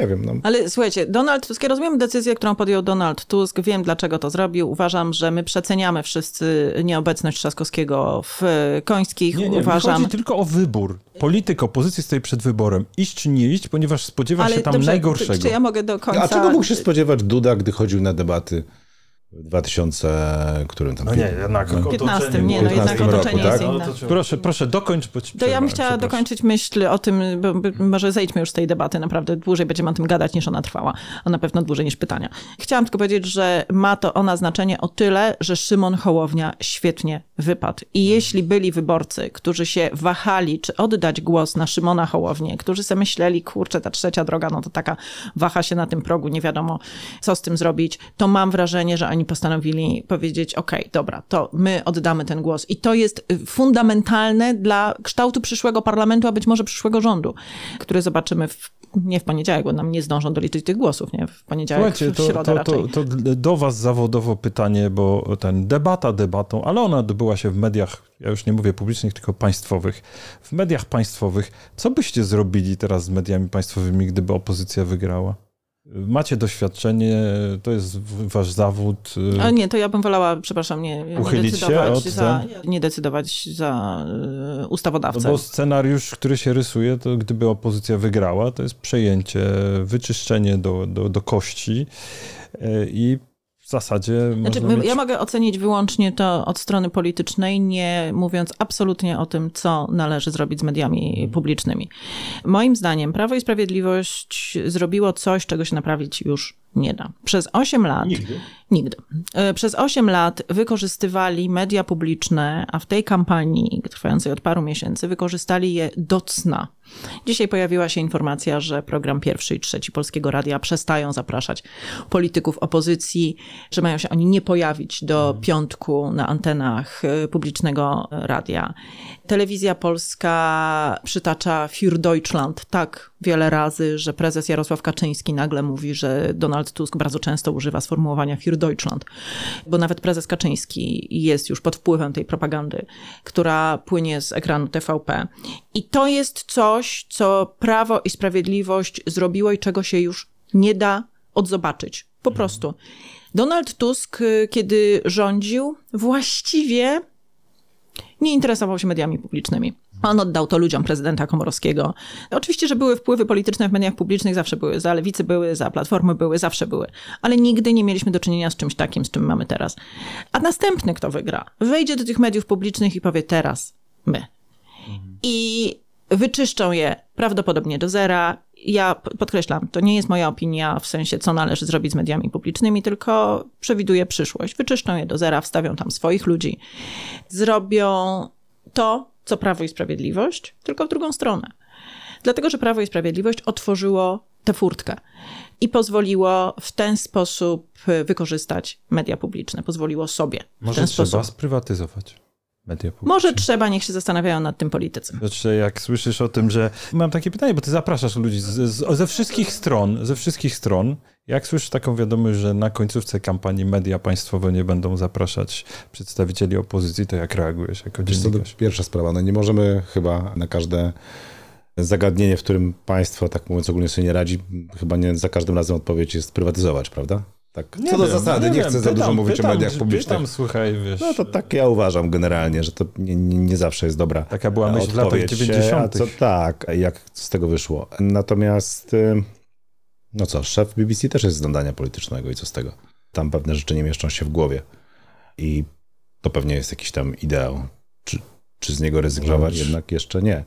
Nie wiem, no. Ale słuchajcie, Donald Tusk, ja rozumiem decyzję, którą podjął Donald Tusk, wiem dlaczego to zrobił. Uważam, że my przeceniamy wszyscy nieobecność Trzaskowskiego w Końskich. Nie, nie, Uważam, chodzi tylko o wybór. Polityk opozycji stoi przed wyborem. Iść czy nie iść, ponieważ spodziewa się tam dobrze, najgorszego. Czy ja mogę do końca... A czego mógł się spodziewać Duda, gdy chodził na debaty 2000, którym tam? No nie, jednak No. 15, nie, no 15 jednak otoczenie roku, jest tak? inne. Proszę, proszę, dokończ. Bo ci To ja bym chciała dokończyć myśl o tym, bo, bo, może zejdźmy już z tej debaty, naprawdę dłużej będziemy o tym gadać niż ona trwała, a na pewno dłużej niż pytania. Chciałam tylko powiedzieć, że ma to ona znaczenie o tyle, że Szymon Hołownia świetnie wypadł. I jeśli byli wyborcy, którzy się wahali, czy oddać głos na Szymona Hołownię, którzy sobie myśleli, kurczę, ta trzecia droga, no to taka waha się na tym progu, nie wiadomo co z tym zrobić, to mam wrażenie, że oni postanowili powiedzieć, okej, dobra, to my oddamy ten głos. I to jest y, fundamentalne dla kształtu przyszłego parlamentu, a być może przyszłego rządu, który zobaczymy w, nie w poniedziałek, bo nam nie zdążą doliczyć tych głosów, nie? W poniedziałek, Słuchajcie, w to, środę to, raczej. to, to do was zawodowo pytanie, bo ten debata debatą, ale ona odbyła się w mediach, ja już nie mówię publicznych, tylko państwowych. W mediach państwowych, co byście zrobili teraz z mediami państwowymi, gdyby opozycja wygrała? Macie doświadczenie, to jest wasz zawód. y, A nie, to ja bym wolała, przepraszam, nie, nie decydować od za, nie decydować za y, No ustawodawcę. bo scenariusz, który się rysuje, to gdyby opozycja wygrała, to jest przejęcie, wyczyszczenie do, do, do kości y, i w zasadzie Znaczy, mieć... Ja mogę ocenić wyłącznie to od strony politycznej, nie mówiąc absolutnie o tym, co należy zrobić z mediami publicznymi. Moim zdaniem Prawo i Sprawiedliwość zrobiło coś, czego się naprawić już nie da. Przez 8 lat. Nigdy. Nigdy. E, Przez 8 lat wykorzystywali media publiczne, a w tej kampanii trwającej od paru miesięcy wykorzystali je do cna. Dzisiaj pojawiła się informacja, że program pierwszy i trzeci Polskiego Radia przestają zapraszać polityków opozycji, że mają się oni nie pojawić do piątku na antenach e, publicznego radia. Telewizja Polska przytacza Für Deutschland tak wiele razy, że prezes Jarosław Kaczyński nagle mówi, że Donald Tusk bardzo często używa sformułowania Für Deutschland, bo nawet prezes Kaczyński jest już pod wpływem tej propagandy, która płynie z ekranu TVP. I to jest coś, co Prawo i Sprawiedliwość zrobiło i czego się już nie da odzobaczyć. Po prostu. Donald Tusk, y, kiedy rządził, właściwie nie interesował się mediami publicznymi. On oddał to ludziom prezydenta Komorowskiego. Oczywiście, że były wpływy polityczne w mediach publicznych, zawsze były. Za lewicy były, za platformy były, zawsze były. Ale nigdy nie mieliśmy do czynienia z czymś takim, z czym mamy teraz. A następny, kto wygra, wejdzie do tych mediów publicznych i powie teraz my. I wyczyszczą je prawdopodobnie do zera. Ja podkreślam, to nie jest moja opinia w sensie, co należy zrobić z mediami publicznymi, tylko przewiduję przyszłość. Wyczyszczą je do zera, wstawią tam swoich ludzi, zrobią to, co Prawo i Sprawiedliwość, tylko w drugą stronę. Dlatego, że Prawo i Sprawiedliwość otworzyło tę furtkę i pozwoliło w ten sposób wykorzystać media publiczne, pozwoliło sobie. Może w ten trzeba sposób. sprywatyzować media publiczne. Może trzeba, niech się zastanawiają nad tym politycy. Znaczy, jak słyszysz o tym, że... Mam takie pytanie, bo ty zapraszasz ludzi z, z, ze wszystkich stron, ze wszystkich stron. Jak słyszysz taką wiadomość, że na końcówce kampanii media państwowe nie będą zapraszać przedstawicieli opozycji, to jak reagujesz jako Wiesz co, to pierwsza sprawa, no nie możemy chyba na każde zagadnienie, w którym państwo, tak mówiąc ogólnie sobie nie radzi, chyba nie za każdym razem odpowiedź jest prywatyzować, prawda? Tak, co do wiem, zasady, nie, wiem, chcę za pytam, dużo mówić pytam, o mediach publicznych. Pytam, słuchaj, wiesz... No to tak ja uważam generalnie, że to nie, nie, nie zawsze jest dobra Taka była myśl w latach odpowiedź. 90. A co, tak, jak z tego wyszło. Natomiast, y, no co, szef BBC też jest z nadania politycznego i co z tego? Tam pewne rzeczy nie mieszczą się w głowie. I to pewnie jest jakiś tam ideał. Czy, czy z niego rezygnować? Rzecz. Jednak jeszcze nie.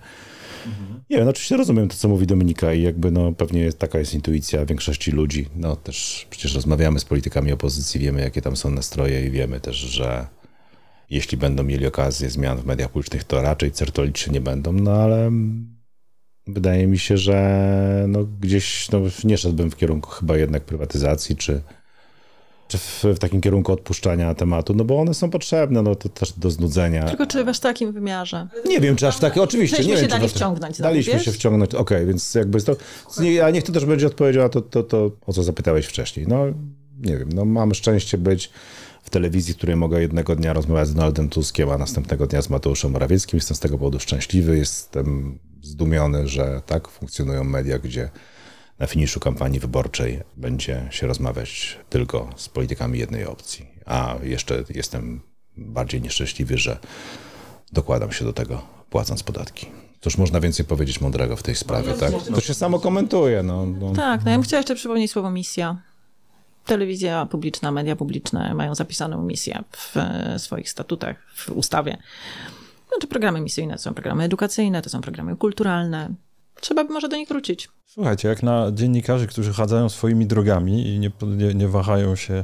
Nie wiem, no oczywiście rozumiem to, co mówi Dominika i jakby no pewnie jest, taka jest intuicja większości ludzi. No też przecież rozmawiamy z politykami opozycji, wiemy jakie tam są nastroje i wiemy też, że jeśli będą mieli okazję zmian w mediach publicznych, to raczej certolić się nie będą, no ale wydaje mi się, że no gdzieś no, nie szedłbym w kierunku chyba jednak prywatyzacji, czy, czy w, w takim kierunku odpuszczania tematu, no bo one są potrzebne, no to też do znudzenia. Tylko czy w aż takim wymiarze? Nie wiem, czy aż takie, oczywiście, Żeśmy nie się wiem, dali wciągnąć znowu, Daliśmy wiesz? się wciągnąć, okej, więc jakby to, nie, a niech to też będzie odpowiedział na to, to, to, o co zapytałeś wcześniej. No, nie wiem, no mam szczęście być w telewizji, w której mogę jednego dnia rozmawiać z Donaldem Tuskiem, a następnego dnia z Mateuszem Morawieckim. Jestem z tego powodu szczęśliwy, jestem zdumiony, że tak funkcjonują media, gdzie na finiszu kampanii wyborczej będzie się rozmawiać tylko z politykami jednej opcji. A jeszcze jestem bardziej nieszczęśliwy, że dokładam się do tego, płacąc podatki. Cóż można więcej powiedzieć mądrego w tej sprawie, tak? To się samo komentuje, no. no. Tak, no ja bym chciała jeszcze przypomnieć słowo misja. Telewizja publiczna, media publiczne mają zapisaną misję w e, swoich statutach, w ustawie. Znaczy programy misyjne to są programy edukacyjne, to są programy kulturalne. Trzeba by może do nich wrócić. Słuchajcie, jak na dziennikarzy, którzy chadzają swoimi drogami i nie, nie, nie wahają się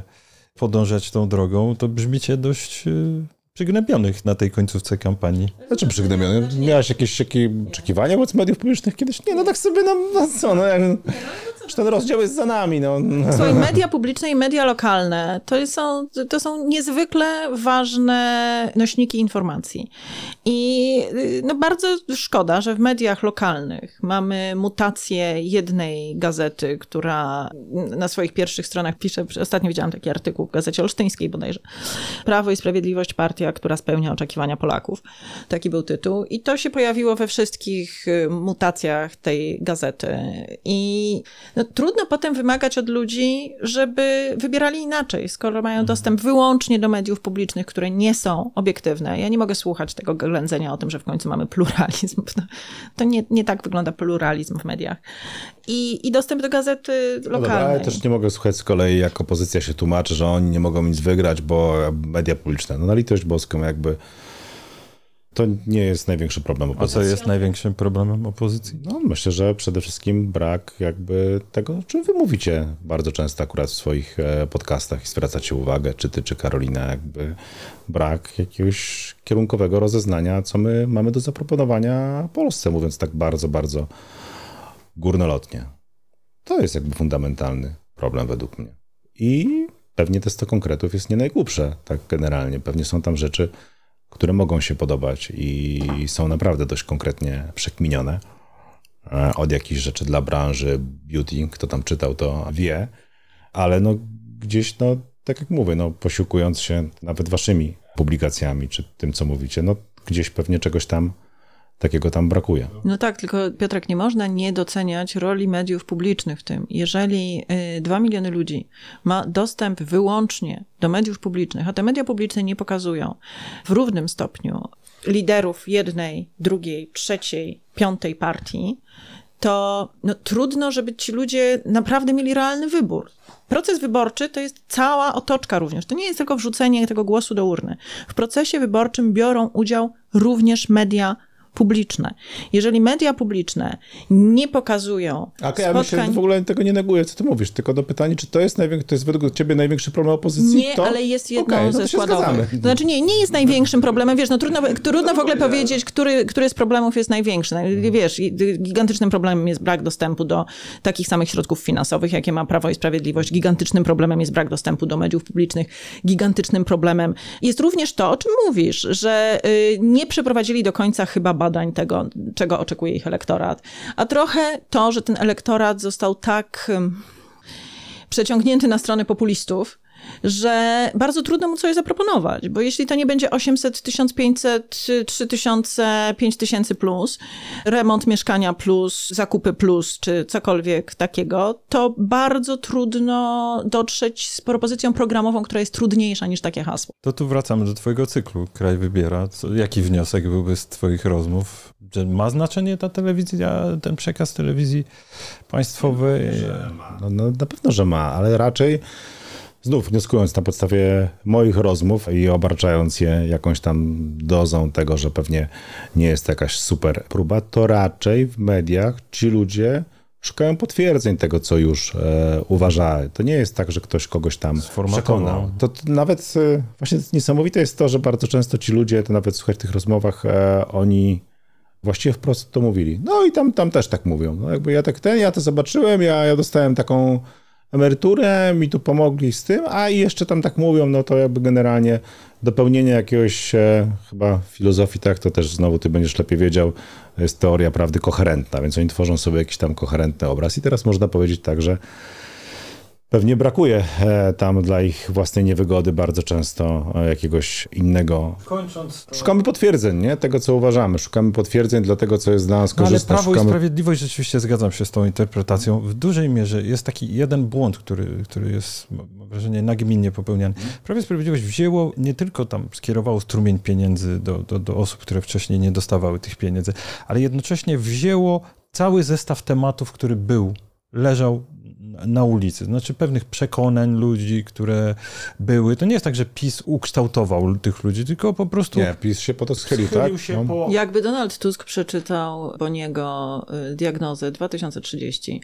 podążać tą drogą, to brzmicie dość y, przygnębionych na tej końcówce kampanii. Znaczy przygnębiony? Miałeś jakieś takie oczekiwania wobec mediów publicznych kiedyś? Nie, no tak sobie, no, no co, no, jak, już ten rozdział jest za nami, no. Słuchaj, media publiczne i media lokalne to są, to są niezwykle ważne nośniki informacji. I no, bardzo szkoda, że w mediach lokalnych mamy mutację jednej gazety, która na swoich pierwszych stronach pisze, ostatnio widziałam taki artykuł w Gazecie Olsztyńskiej bodajże, Prawo i Sprawiedliwość, partia, która spełnia oczekiwania Polaków. Taki był tytuł. I to się pojawiło we wszystkich y, mutacjach tej gazety. I no, trudno potem wymagać od ludzi, żeby wybierali inaczej, skoro mają dostęp wyłącznie do mediów publicznych, które nie są obiektywne. Ja nie mogę słuchać tego ględzenia o tym, że w końcu mamy pluralizm. To nie, nie tak wygląda pluralizm w mediach. I, i dostęp do gazety No dobra, lokalnej. ale też nie mogę słuchać z kolei, jak opozycja się tłumaczy, że oni nie mogą nic wygrać, bo media publiczne. No na litość boską jakby to nie jest największy problem A co opozycji. jest największym problemem opozycji? No, myślę, że przede wszystkim brak jakby tego, o czym wy mówicie bardzo często akurat w swoich e, podcastach i zwracacie uwagę, czy ty, czy Karolina, jakby brak jakiegoś kierunkowego rozeznania, co my mamy do zaproponowania Polsce, mówiąc tak bardzo, bardzo górnolotnie. To jest jakby fundamentalny problem według mnie. I pewnie te 100 konkretów jest nie najgłupsze, tak generalnie. Pewnie są tam rzeczy, które mogą się podobać i są naprawdę dość konkretnie przekminione. E, Od jakichś rzeczy dla branży beauty, kto tam czytał, to wie, ale no gdzieś, no tak jak mówię, no posiłkując się nawet waszymi publikacjami, czy tym, co mówicie, no gdzieś pewnie czegoś tam takiego tam brakuje. No tak, tylko Piotrek, nie można nie doceniać roli mediów publicznych w tym. Jeżeli y, dwa miliony ludzi ma dostęp wyłącznie do mediów publicznych, a te media publiczne nie pokazują w równym stopniu liderów jednej, drugiej, trzeciej, piątej partii, to no, trudno, żeby ci ludzie naprawdę mieli realny wybór. Proces wyborczy to jest cała otoczka również. To nie jest tylko wrzucenie tego głosu do urny. W procesie wyborczym biorą udział również media publiczne. Jeżeli media publiczne nie pokazują A ja myślę, że w ogóle tego nie neguję, co ty mówisz, tylko do pytania, czy to jest, to jest według ciebie największy problem opozycji? Nie, to... ale jest jedną Okej, no ze zgadzamy. składowych. To znaczy nie, nie jest największym problemem, wiesz, no trudno, trudno w ogóle powiedzieć, który, który z problemów jest największy. No, Wiesz, gigantycznym problemem jest brak dostępu do takich samych środków finansowych, jakie ma Prawo i Sprawiedliwość. Gigantycznym problemem jest brak dostępu do mediów publicznych. Gigantycznym problemem jest również to, o czym mówisz, że y, nie przeprowadzili do końca chyba badań tego, czego oczekuje ich elektorat. A trochę to, że ten elektorat został tak przeciągnięty na stronę populistów, że bardzo trudno mu coś zaproponować, bo jeśli to nie będzie 800, 1500, 3000, 5000 plus, remont mieszkania plus, zakupy plus, czy cokolwiek takiego, to bardzo trudno dotrzeć z propozycją programową, która jest trudniejsza niż takie hasło. To tu wracamy do twojego cyklu. Kraj wybiera. Co, jaki wniosek byłby z twoich rozmów? Że ma znaczenie ta telewizja, ten przekaz telewizji państwowej? No, no, na pewno, że ma, ale raczej znów wnioskując na podstawie moich rozmów i obarczając je jakąś tam dozą tego, że pewnie nie jest to jakaś super próba, to raczej w mediach ci ludzie szukają potwierdzeń tego, co już e, uważali. To nie jest tak, że ktoś kogoś tam przekonał. To, to nawet e, właśnie niesamowite jest to, że bardzo często ci ludzie, to nawet słuchać w tych rozmowach, e, oni właściwie wprost to mówili. No i tam, tam też tak mówią. No jakby ja tak ten, ja to zobaczyłem, ja, ja dostałem taką emeryturę, mi tu pomogli z tym, a i jeszcze tam tak mówią, no to jakby generalnie dopełnienie jakiegoś e, chyba filozofii, tak, to też znowu ty będziesz lepiej wiedział, jest teoria prawdy koherentna, więc oni tworzą sobie jakiś tam koherentny obraz. I teraz można powiedzieć tak, że Pewnie brakuje e, tam dla ich własnej niewygody bardzo często e, jakiegoś innego. Kończąc. Szukamy potwierdzeń, nie? Tego, co uważamy. Szukamy potwierdzeń dla tego, co jest dla nas No, ale korzystne. Prawo i Szukamy... Sprawiedliwość, rzeczywiście zgadzam się z tą interpretacją. W dużej mierze jest taki jeden błąd, który, który jest, mam wrażenie, nagminnie popełniany. Prawo i Sprawiedliwość wzięło, nie tylko tam skierowało strumień pieniędzy do, do, do osób, które wcześniej nie dostawały tych pieniędzy, ale jednocześnie wzięło cały zestaw tematów, który był, leżał na ulicy, znaczy pewnych przekonań ludzi, które były. To nie jest tak, że PiS ukształtował tych ludzy, tylko po prostu Nie, PiS się po to schylił, schylił tak? się No. po... Jakby Donald Tusk przeczytał Boniego y, diagnozę 2030,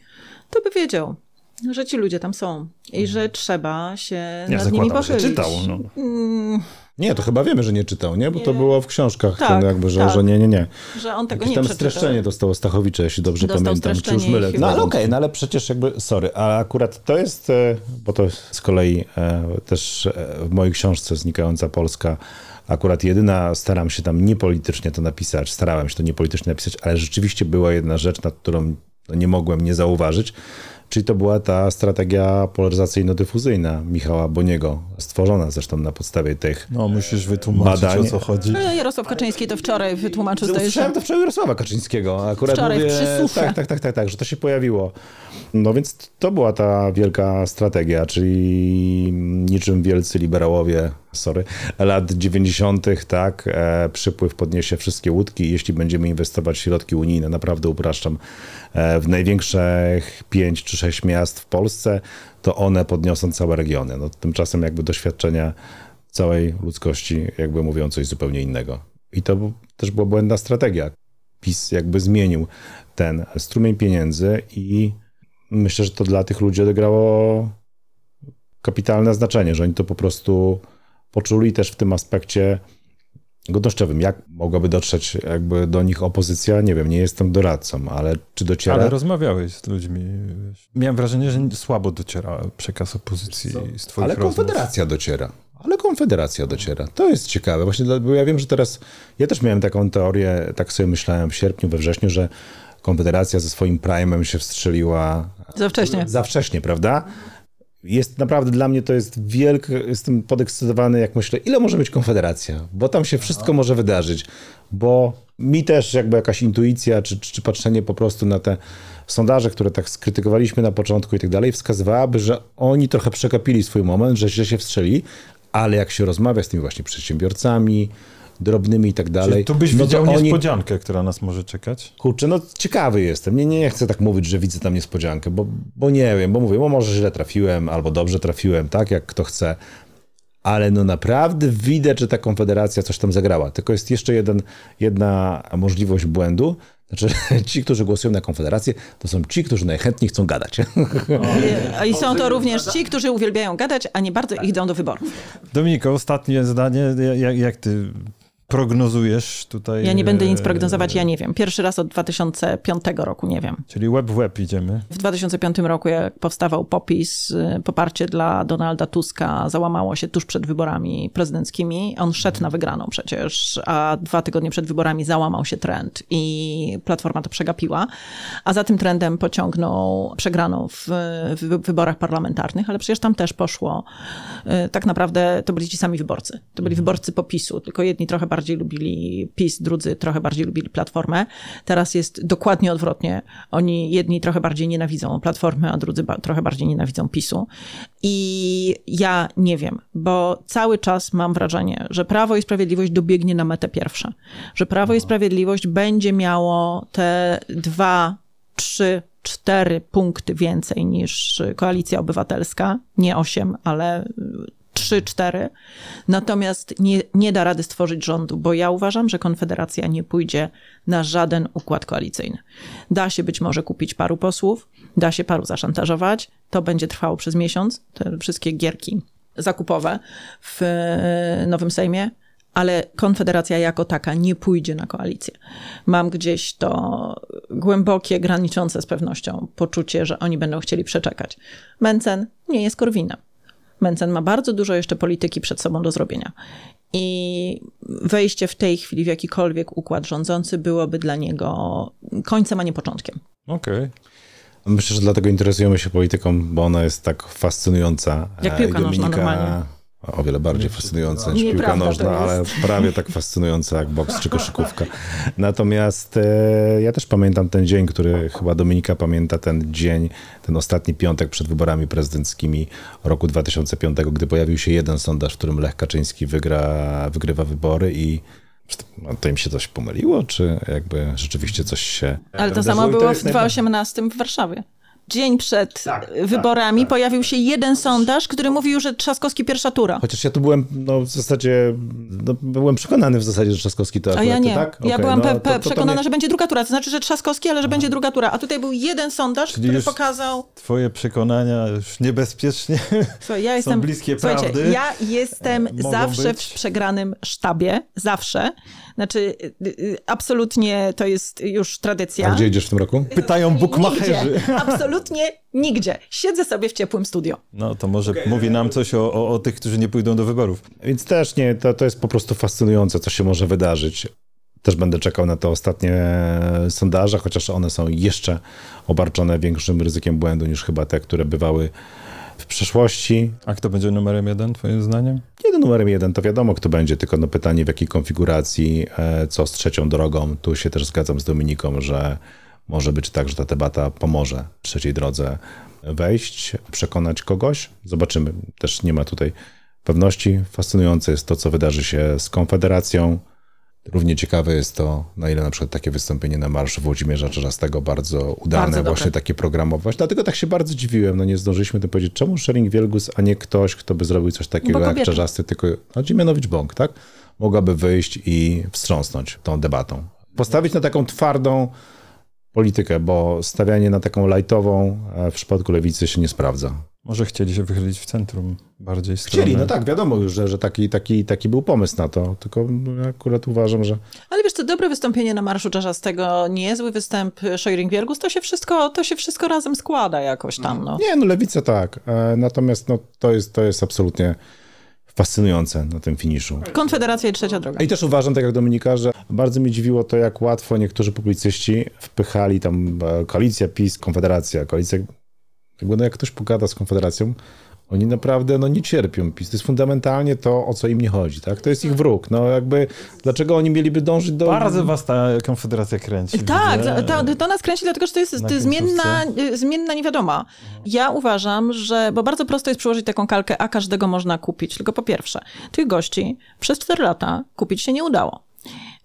to by wiedział, że ci ludzie tam są i że trzeba się Nie nad nimi zakładam, że pochylić. czytał. No. Nie, to chyba wiemy, że nie czytał, nie? Bo to Nie. było w książkach, Tak, ten jakby, że, tak. że nie, nie, nie. że on tego Jakieś nie tam przeczytał. streszczenie dostało Stachowicza, jeśli dobrze Dostał pamiętam, czy już mylę. No ale okej, no ale przecież jakby, sorry, ale akurat to jest, e, bo to z kolei e, też e, w mojej książce Znikająca Polska akurat jedyna, staram się tam niepolitycznie to napisać, starałem się to niepolitycznie napisać, ale rzeczywiście była jedna rzecz, nad którą no, nie mogłem nie zauważyć, czyli to była ta strategia polaryzacyjno-dyfuzyjna Michała Boniego, stworzona zresztą na podstawie tych No, musisz wytłumaczyć, Badanie. o co chodzi. No, Jarosław Kaczyński to wczoraj wytłumaczył, zdaje Usłyszałem się. to wczoraj Jarosława Kaczyńskiego. Akurat Wczoraj mówię, tak, tak, tak, tak, tak, że to się pojawiło. No więc to była ta wielka strategia, czyli niczym wielcy liberałowie, sorry, lat 90., tak, e, przypływ podniesie wszystkie łódki, jeśli będziemy inwestować środki unijne, naprawdę upraszczam, e, w największych pięć czy sześć miast w Polsce, to one podniosą całe regiony. No, tymczasem jakby doświadczenia całej ludzkości jakby mówią coś zupełnie innego. I to też była błędna strategia. PiS jakby zmienił ten strumień pieniędzy i myślę, że to dla tych ludzi odegrało kapitalne znaczenie, że oni to po prostu poczuli też w tym aspekcie godnościowym. Jak mogłaby dotrzeć jakby do nich opozycja? Nie wiem, nie jestem doradcą, ale czy dociera? Ale rozmawiałeś z ludźmi. wiesz. Miałem wrażenie, że słabo dociera przekaz opozycji z twoich Ale rozmów. Konfederacja dociera. Ale Konfederacja dociera. To jest ciekawe. Właśnie, bo ja wiem, że teraz. Ja też miałem taką teorię, tak sobie myślałem w sierpniu, we wrześniu, że Konfederacja ze swoim prime'em się wstrzeliła Za wcześnie. za wcześnie, prawda? Jest naprawdę dla mnie to jest wielkie, jestem podekscytowany, jak myślę, ile może być Konfederacja, bo tam się wszystko może wydarzyć, bo mi też jakby jakaś intuicja, czy, czy, czy patrzenie po prostu na te sondaże, które tak skrytykowaliśmy na początku i tak dalej, wskazywałaby, że oni trochę przekapili swój moment, że źle się wstrzeli, ale jak się rozmawia z tymi właśnie przedsiębiorcami, drobnymi i tak dalej. Czyli tu byś no widział oni- niespodziankę, która nas może czekać. Kurczę, no ciekawy jestem. Nie, nie chcę tak mówić, że widzę tam niespodziankę, bo, bo nie wiem, bo mówię, bo może źle trafiłem, albo dobrze trafiłem, tak jak kto chce. Ale no naprawdę widać, że ta konfederacja coś tam zagrała. Tylko jest jeszcze jeden, jedna możliwość błędu. Znaczy, ci, którzy głosują na konfederację, to są ci, którzy najchętniej chcą gadać. A I są to również ci, którzy uwielbiają gadać, a nie bardzo idą do wyborów. Dominiko, ostatnie zdanie. Jak, jak ty prognozujesz tutaj? Ja nie będę nic e, prognozować, ja nie wiem. Pierwszy raz od 2005 roku nie wiem. Czyli łeb w łeb idziemy. W 2005 roku, jak powstawał popis, y, poparcie dla Donalda Tuska załamało się tuż przed wyborami prezydenckimi. On szedł na wygraną przecież, a dwa tygodnie przed wyborami załamał się trend i Platforma to przegapiła. A za tym trendem pociągnął przegraną w, w wyborach parlamentarnych, ale przecież tam też poszło. y, Tak naprawdę to byli ci sami wyborcy. To byli wyborcy popisu, tylko jedni trochę bardziej lubili PiS, drudzy trochę bardziej lubili Platformę. Teraz jest dokładnie odwrotnie. Oni jedni trochę bardziej nienawidzą Platformy, a drudzy ba- trochę bardziej nienawidzą PiSu. I ja nie wiem, bo cały czas mam wrażenie, że Prawo i Sprawiedliwość dobiegnie na metę pierwsze. Że Prawo i Sprawiedliwość będzie miało te dwa, trzy, cztery punkty więcej niż Koalicja Obywatelska. Nie osiem, ale trzy, cztery. Natomiast nie, nie da rady stworzyć rządu, bo ja uważam, że Konfederacja nie pójdzie na żaden układ koalicyjny. Da się być może kupić paru posłów, da się paru zaszantażować. To będzie trwało przez miesiąc, te wszystkie gierki zakupowe w e, Nowym Sejmie. Ale Konfederacja jako taka nie pójdzie na koalicję. Mam gdzieś to głębokie, graniczące z pewnością poczucie, że oni będą chcieli przeczekać. Mencen nie jest Korwinem. Mencen ma bardzo dużo jeszcze polityki przed sobą do zrobienia. I wejście w tej chwili w jakikolwiek układ rządzący byłoby dla niego końcem, a nie początkiem. Okej. Myślę, że dlatego interesujemy się polityką, bo ona jest tak fascynująca. Jak E, piłka i nożna normalnie. O wiele bardziej fascynująca niż piłka nożna, ale prawie tak fascynująca jak boks czy koszykówka. Natomiast e, ja też pamiętam ten dzień, który chyba Dominika pamięta, ten dzień, ten ostatni piątek przed wyborami prezydenckimi roku 2005, gdy pojawił się jeden sondaż, w którym Lech Kaczyński wygra, wygrywa wybory i no, to im się coś pomyliło, czy jakby rzeczywiście coś się... Ale to samo było w jest najwa- 2018 w Warszawie. Dzień przed wyborami pojawił się jeden sondaż, który mówił, że Trzaskowski pierwsza tura. Chociaż ja tu byłem, no w zasadzie, no, byłem przekonany w zasadzie, że Trzaskowski to A akurat, ja nie. tak? Ja byłam no, pe- to- pe- to- to przekonana, mnie- że będzie druga tura. To znaczy, że Trzaskowski, ale że będzie druga tura. A tutaj był jeden sondaż, który już- pokazał... Twoje przekonania już niebezpiecznie. Słuchaj, ja jestem, bliskie słuchajcie, prawdy. ja jestem Mogą zawsze być. w przegranym sztabie. Zawsze. Znaczy, y, y, absolutnie to jest już tradycja. A gdzie idziesz w tym roku? Pytają bukmacherzy. Nigdzie. Absolutnie nigdzie. Siedzę sobie w ciepłym studio. No to może mówi nam coś o, o, o tych, którzy nie pójdą do wyborów. Więc też nie, to, to jest po prostu fascynujące, co się może wydarzyć. Też będę czekał na te ostatnie sondaże, chociaż one są jeszcze obarczone większym ryzykiem błędu niż chyba te, które bywały w przeszłości. A kto będzie numerem jeden, twoim zdaniem? Jeden numerem jeden to wiadomo, kto będzie, tylko no pytanie w jakiej konfiguracji, e, co z trzecią drogą. Tu się też zgadzam z Dominiką, że może być tak, że ta debata pomoże trzeciej drodze wejść, przekonać kogoś. Zobaczymy. Też nie ma tutaj pewności. Fascynujące jest to, co wydarzy się z Konfederacją. Równie ciekawe jest to, na ile na przykład takie wystąpienie na marszu Włodzimierza Czarzastego bardzo udane, Bardzo dobre. właśnie takie programować. Dlatego tak się bardzo dziwiłem, no nie zdążyliśmy tym powiedzieć, czemu Szering Wielgus, a nie ktoś, kto by zrobił coś takiego jak kobieta. Czarzasty, tylko no, Dziemianowicz-Bąk, tak? Mogłaby wyjść i wstrząsnąć tą debatą. Postawić na taką twardą politykę, bo stawianie na taką lajtową e, w przypadku lewicy się nie sprawdza. Może chcieli się wychylić w centrum bardziej Chcieli, stronę. no tak, wiadomo już, że, że taki, taki, taki był pomysł na to, tylko ja akurat uważam, że Ale wiesz co, dobre wystąpienie na Marszu Czarzastego, niezły występ Szojring-Wielgus, to się wszystko, to się wszystko razem składa jakoś tam, no. Nie, no lewica tak. E, Natomiast no, to, jest, to jest absolutnie fascynujące na tym finiszu. Konfederacja i trzecia droga. I też uważam, tak jak Dominika, że bardzo mnie dziwiło to, jak łatwo niektórzy publicyści wpychali tam e, koalicja PiS, Konfederacja, koalicja... Jakby no jak ktoś pogada z Konfederacją, Oni naprawdę no, nie cierpią PiS. To jest fundamentalnie to, o co im nie chodzi. Tak? To jest ich wróg. No jakby, dlaczego oni mieliby dążyć do... Bardzo was ta konfederacja kręci. Tak, to, to nas kręci, dlatego że to jest to jest zmienna, y, zmienna niewiadoma. Ja uważam, że, bo bardzo prosto jest przyłożyć taką kalkę, a każdego można kupić. Tylko po pierwsze, tych gości przez 4 lata kupić się nie udało.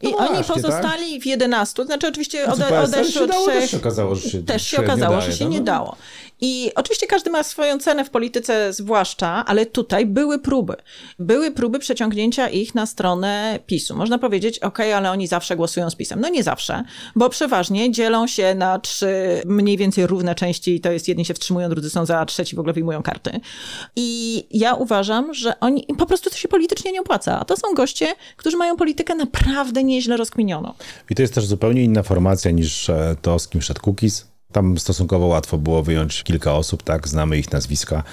I No oni właśnie, pozostali w 11, to znaczy oczywiście ode, się od trzech. też się okazało, że się- też się okazało, daje, że się no. nie dało. I oczywiście każdy ma swoją cenę w polityce, zwłaszcza, ale tutaj były próby. Były próby przeciągnięcia ich na stronę PiSu. Można powiedzieć, ok, ale oni zawsze głosują z PiSem. No nie zawsze, bo przeważnie dzielą się na trzy mniej więcej równe części to jest jedni się wstrzymują, drudzy są za, trzeci w ogóle wyjmują karty. I ja uważam, że oni, po prostu to się politycznie nie opłaca. A to są goście, którzy mają politykę naprawdę nieźle rozkminioną. I to jest też zupełnie inna formacja niż e, to, z kim szedł Kukiz. Tam stosunkowo łatwo było wyjąć kilka osób, tak, znamy ich nazwiska,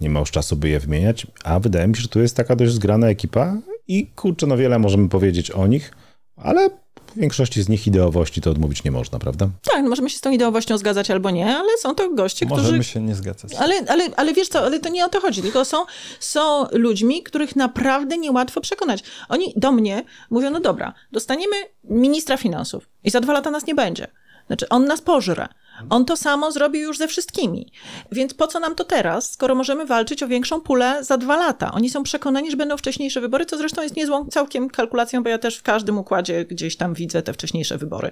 nie ma już czasu, by je wymieniać, a wydaje mi się, że tu jest taka dość zgrana ekipa i kurczę, no wiele możemy powiedzieć o nich, ale w większości z nich ideowości to odmówić nie można, prawda? Tak, no możemy się z tą ideowością zgadzać albo nie, ale są to goście, którzy Możemy się nie zgadzać. Ale, ale, ale wiesz co, ale to nie o to chodzi, tylko są, są ludźmi, których naprawdę niełatwo przekonać. Oni do mnie mówią, no dobra, dostaniemy ministra finansów i za dwa lata nas nie będzie. Znaczy, on nas pożre. On to samo zrobił już ze wszystkimi. Więc po co nam to teraz, skoro możemy walczyć o większą pulę za dwa lata? Oni są przekonani, że będą wcześniejsze wybory, co zresztą jest niezłą całkiem kalkulacją, bo ja też w każdym układzie gdzieś tam widzę te wcześniejsze wybory.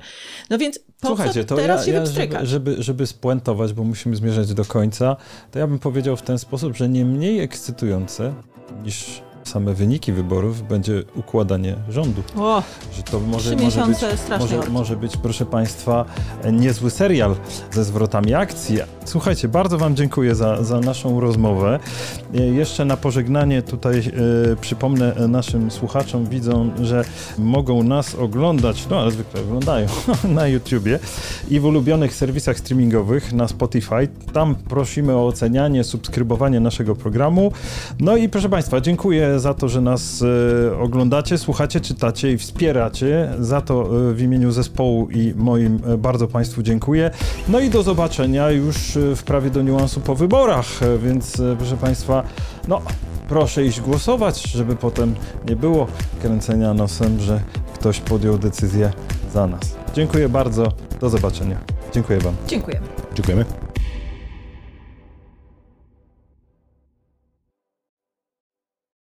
No więc po Słuchajcie, co teraz ja, się ja wypstrykać? żeby, żeby, żeby spuentować, bo musimy zmierzać do końca, to ja bym powiedział w ten sposób, że nie mniej ekscytujące niż same wyniki wyborów będzie układanie rządu. O, Że to może, może, być, może, może być, proszę Państwa, niezły serial ze zwrotami akcji. Słuchajcie, bardzo Wam dziękuję za, za naszą rozmowę. E, Jeszcze na pożegnanie tutaj e, przypomnę naszym słuchaczom, widzą, że mogą nas oglądać, no ale zwykle oglądają na YouTubie i w ulubionych serwisach streamingowych na Spotify. Tam prosimy o ocenianie, subskrybowanie naszego programu. No i proszę Państwa, dziękuję za to, że nas e, oglądacie, słuchacie, czytacie i wspieracie. Za to e, w imieniu zespołu i moim e, bardzo Państwu dziękuję. No i do zobaczenia już e, w prawie do niuansu po wyborach, e, więc e, proszę Państwa, no proszę iść głosować, żeby potem nie było kręcenia nosem, że ktoś podjął decyzję za nas. Dziękuję bardzo, do zobaczenia. Dziękuję Wam. dziękujemy. Dziękujemy.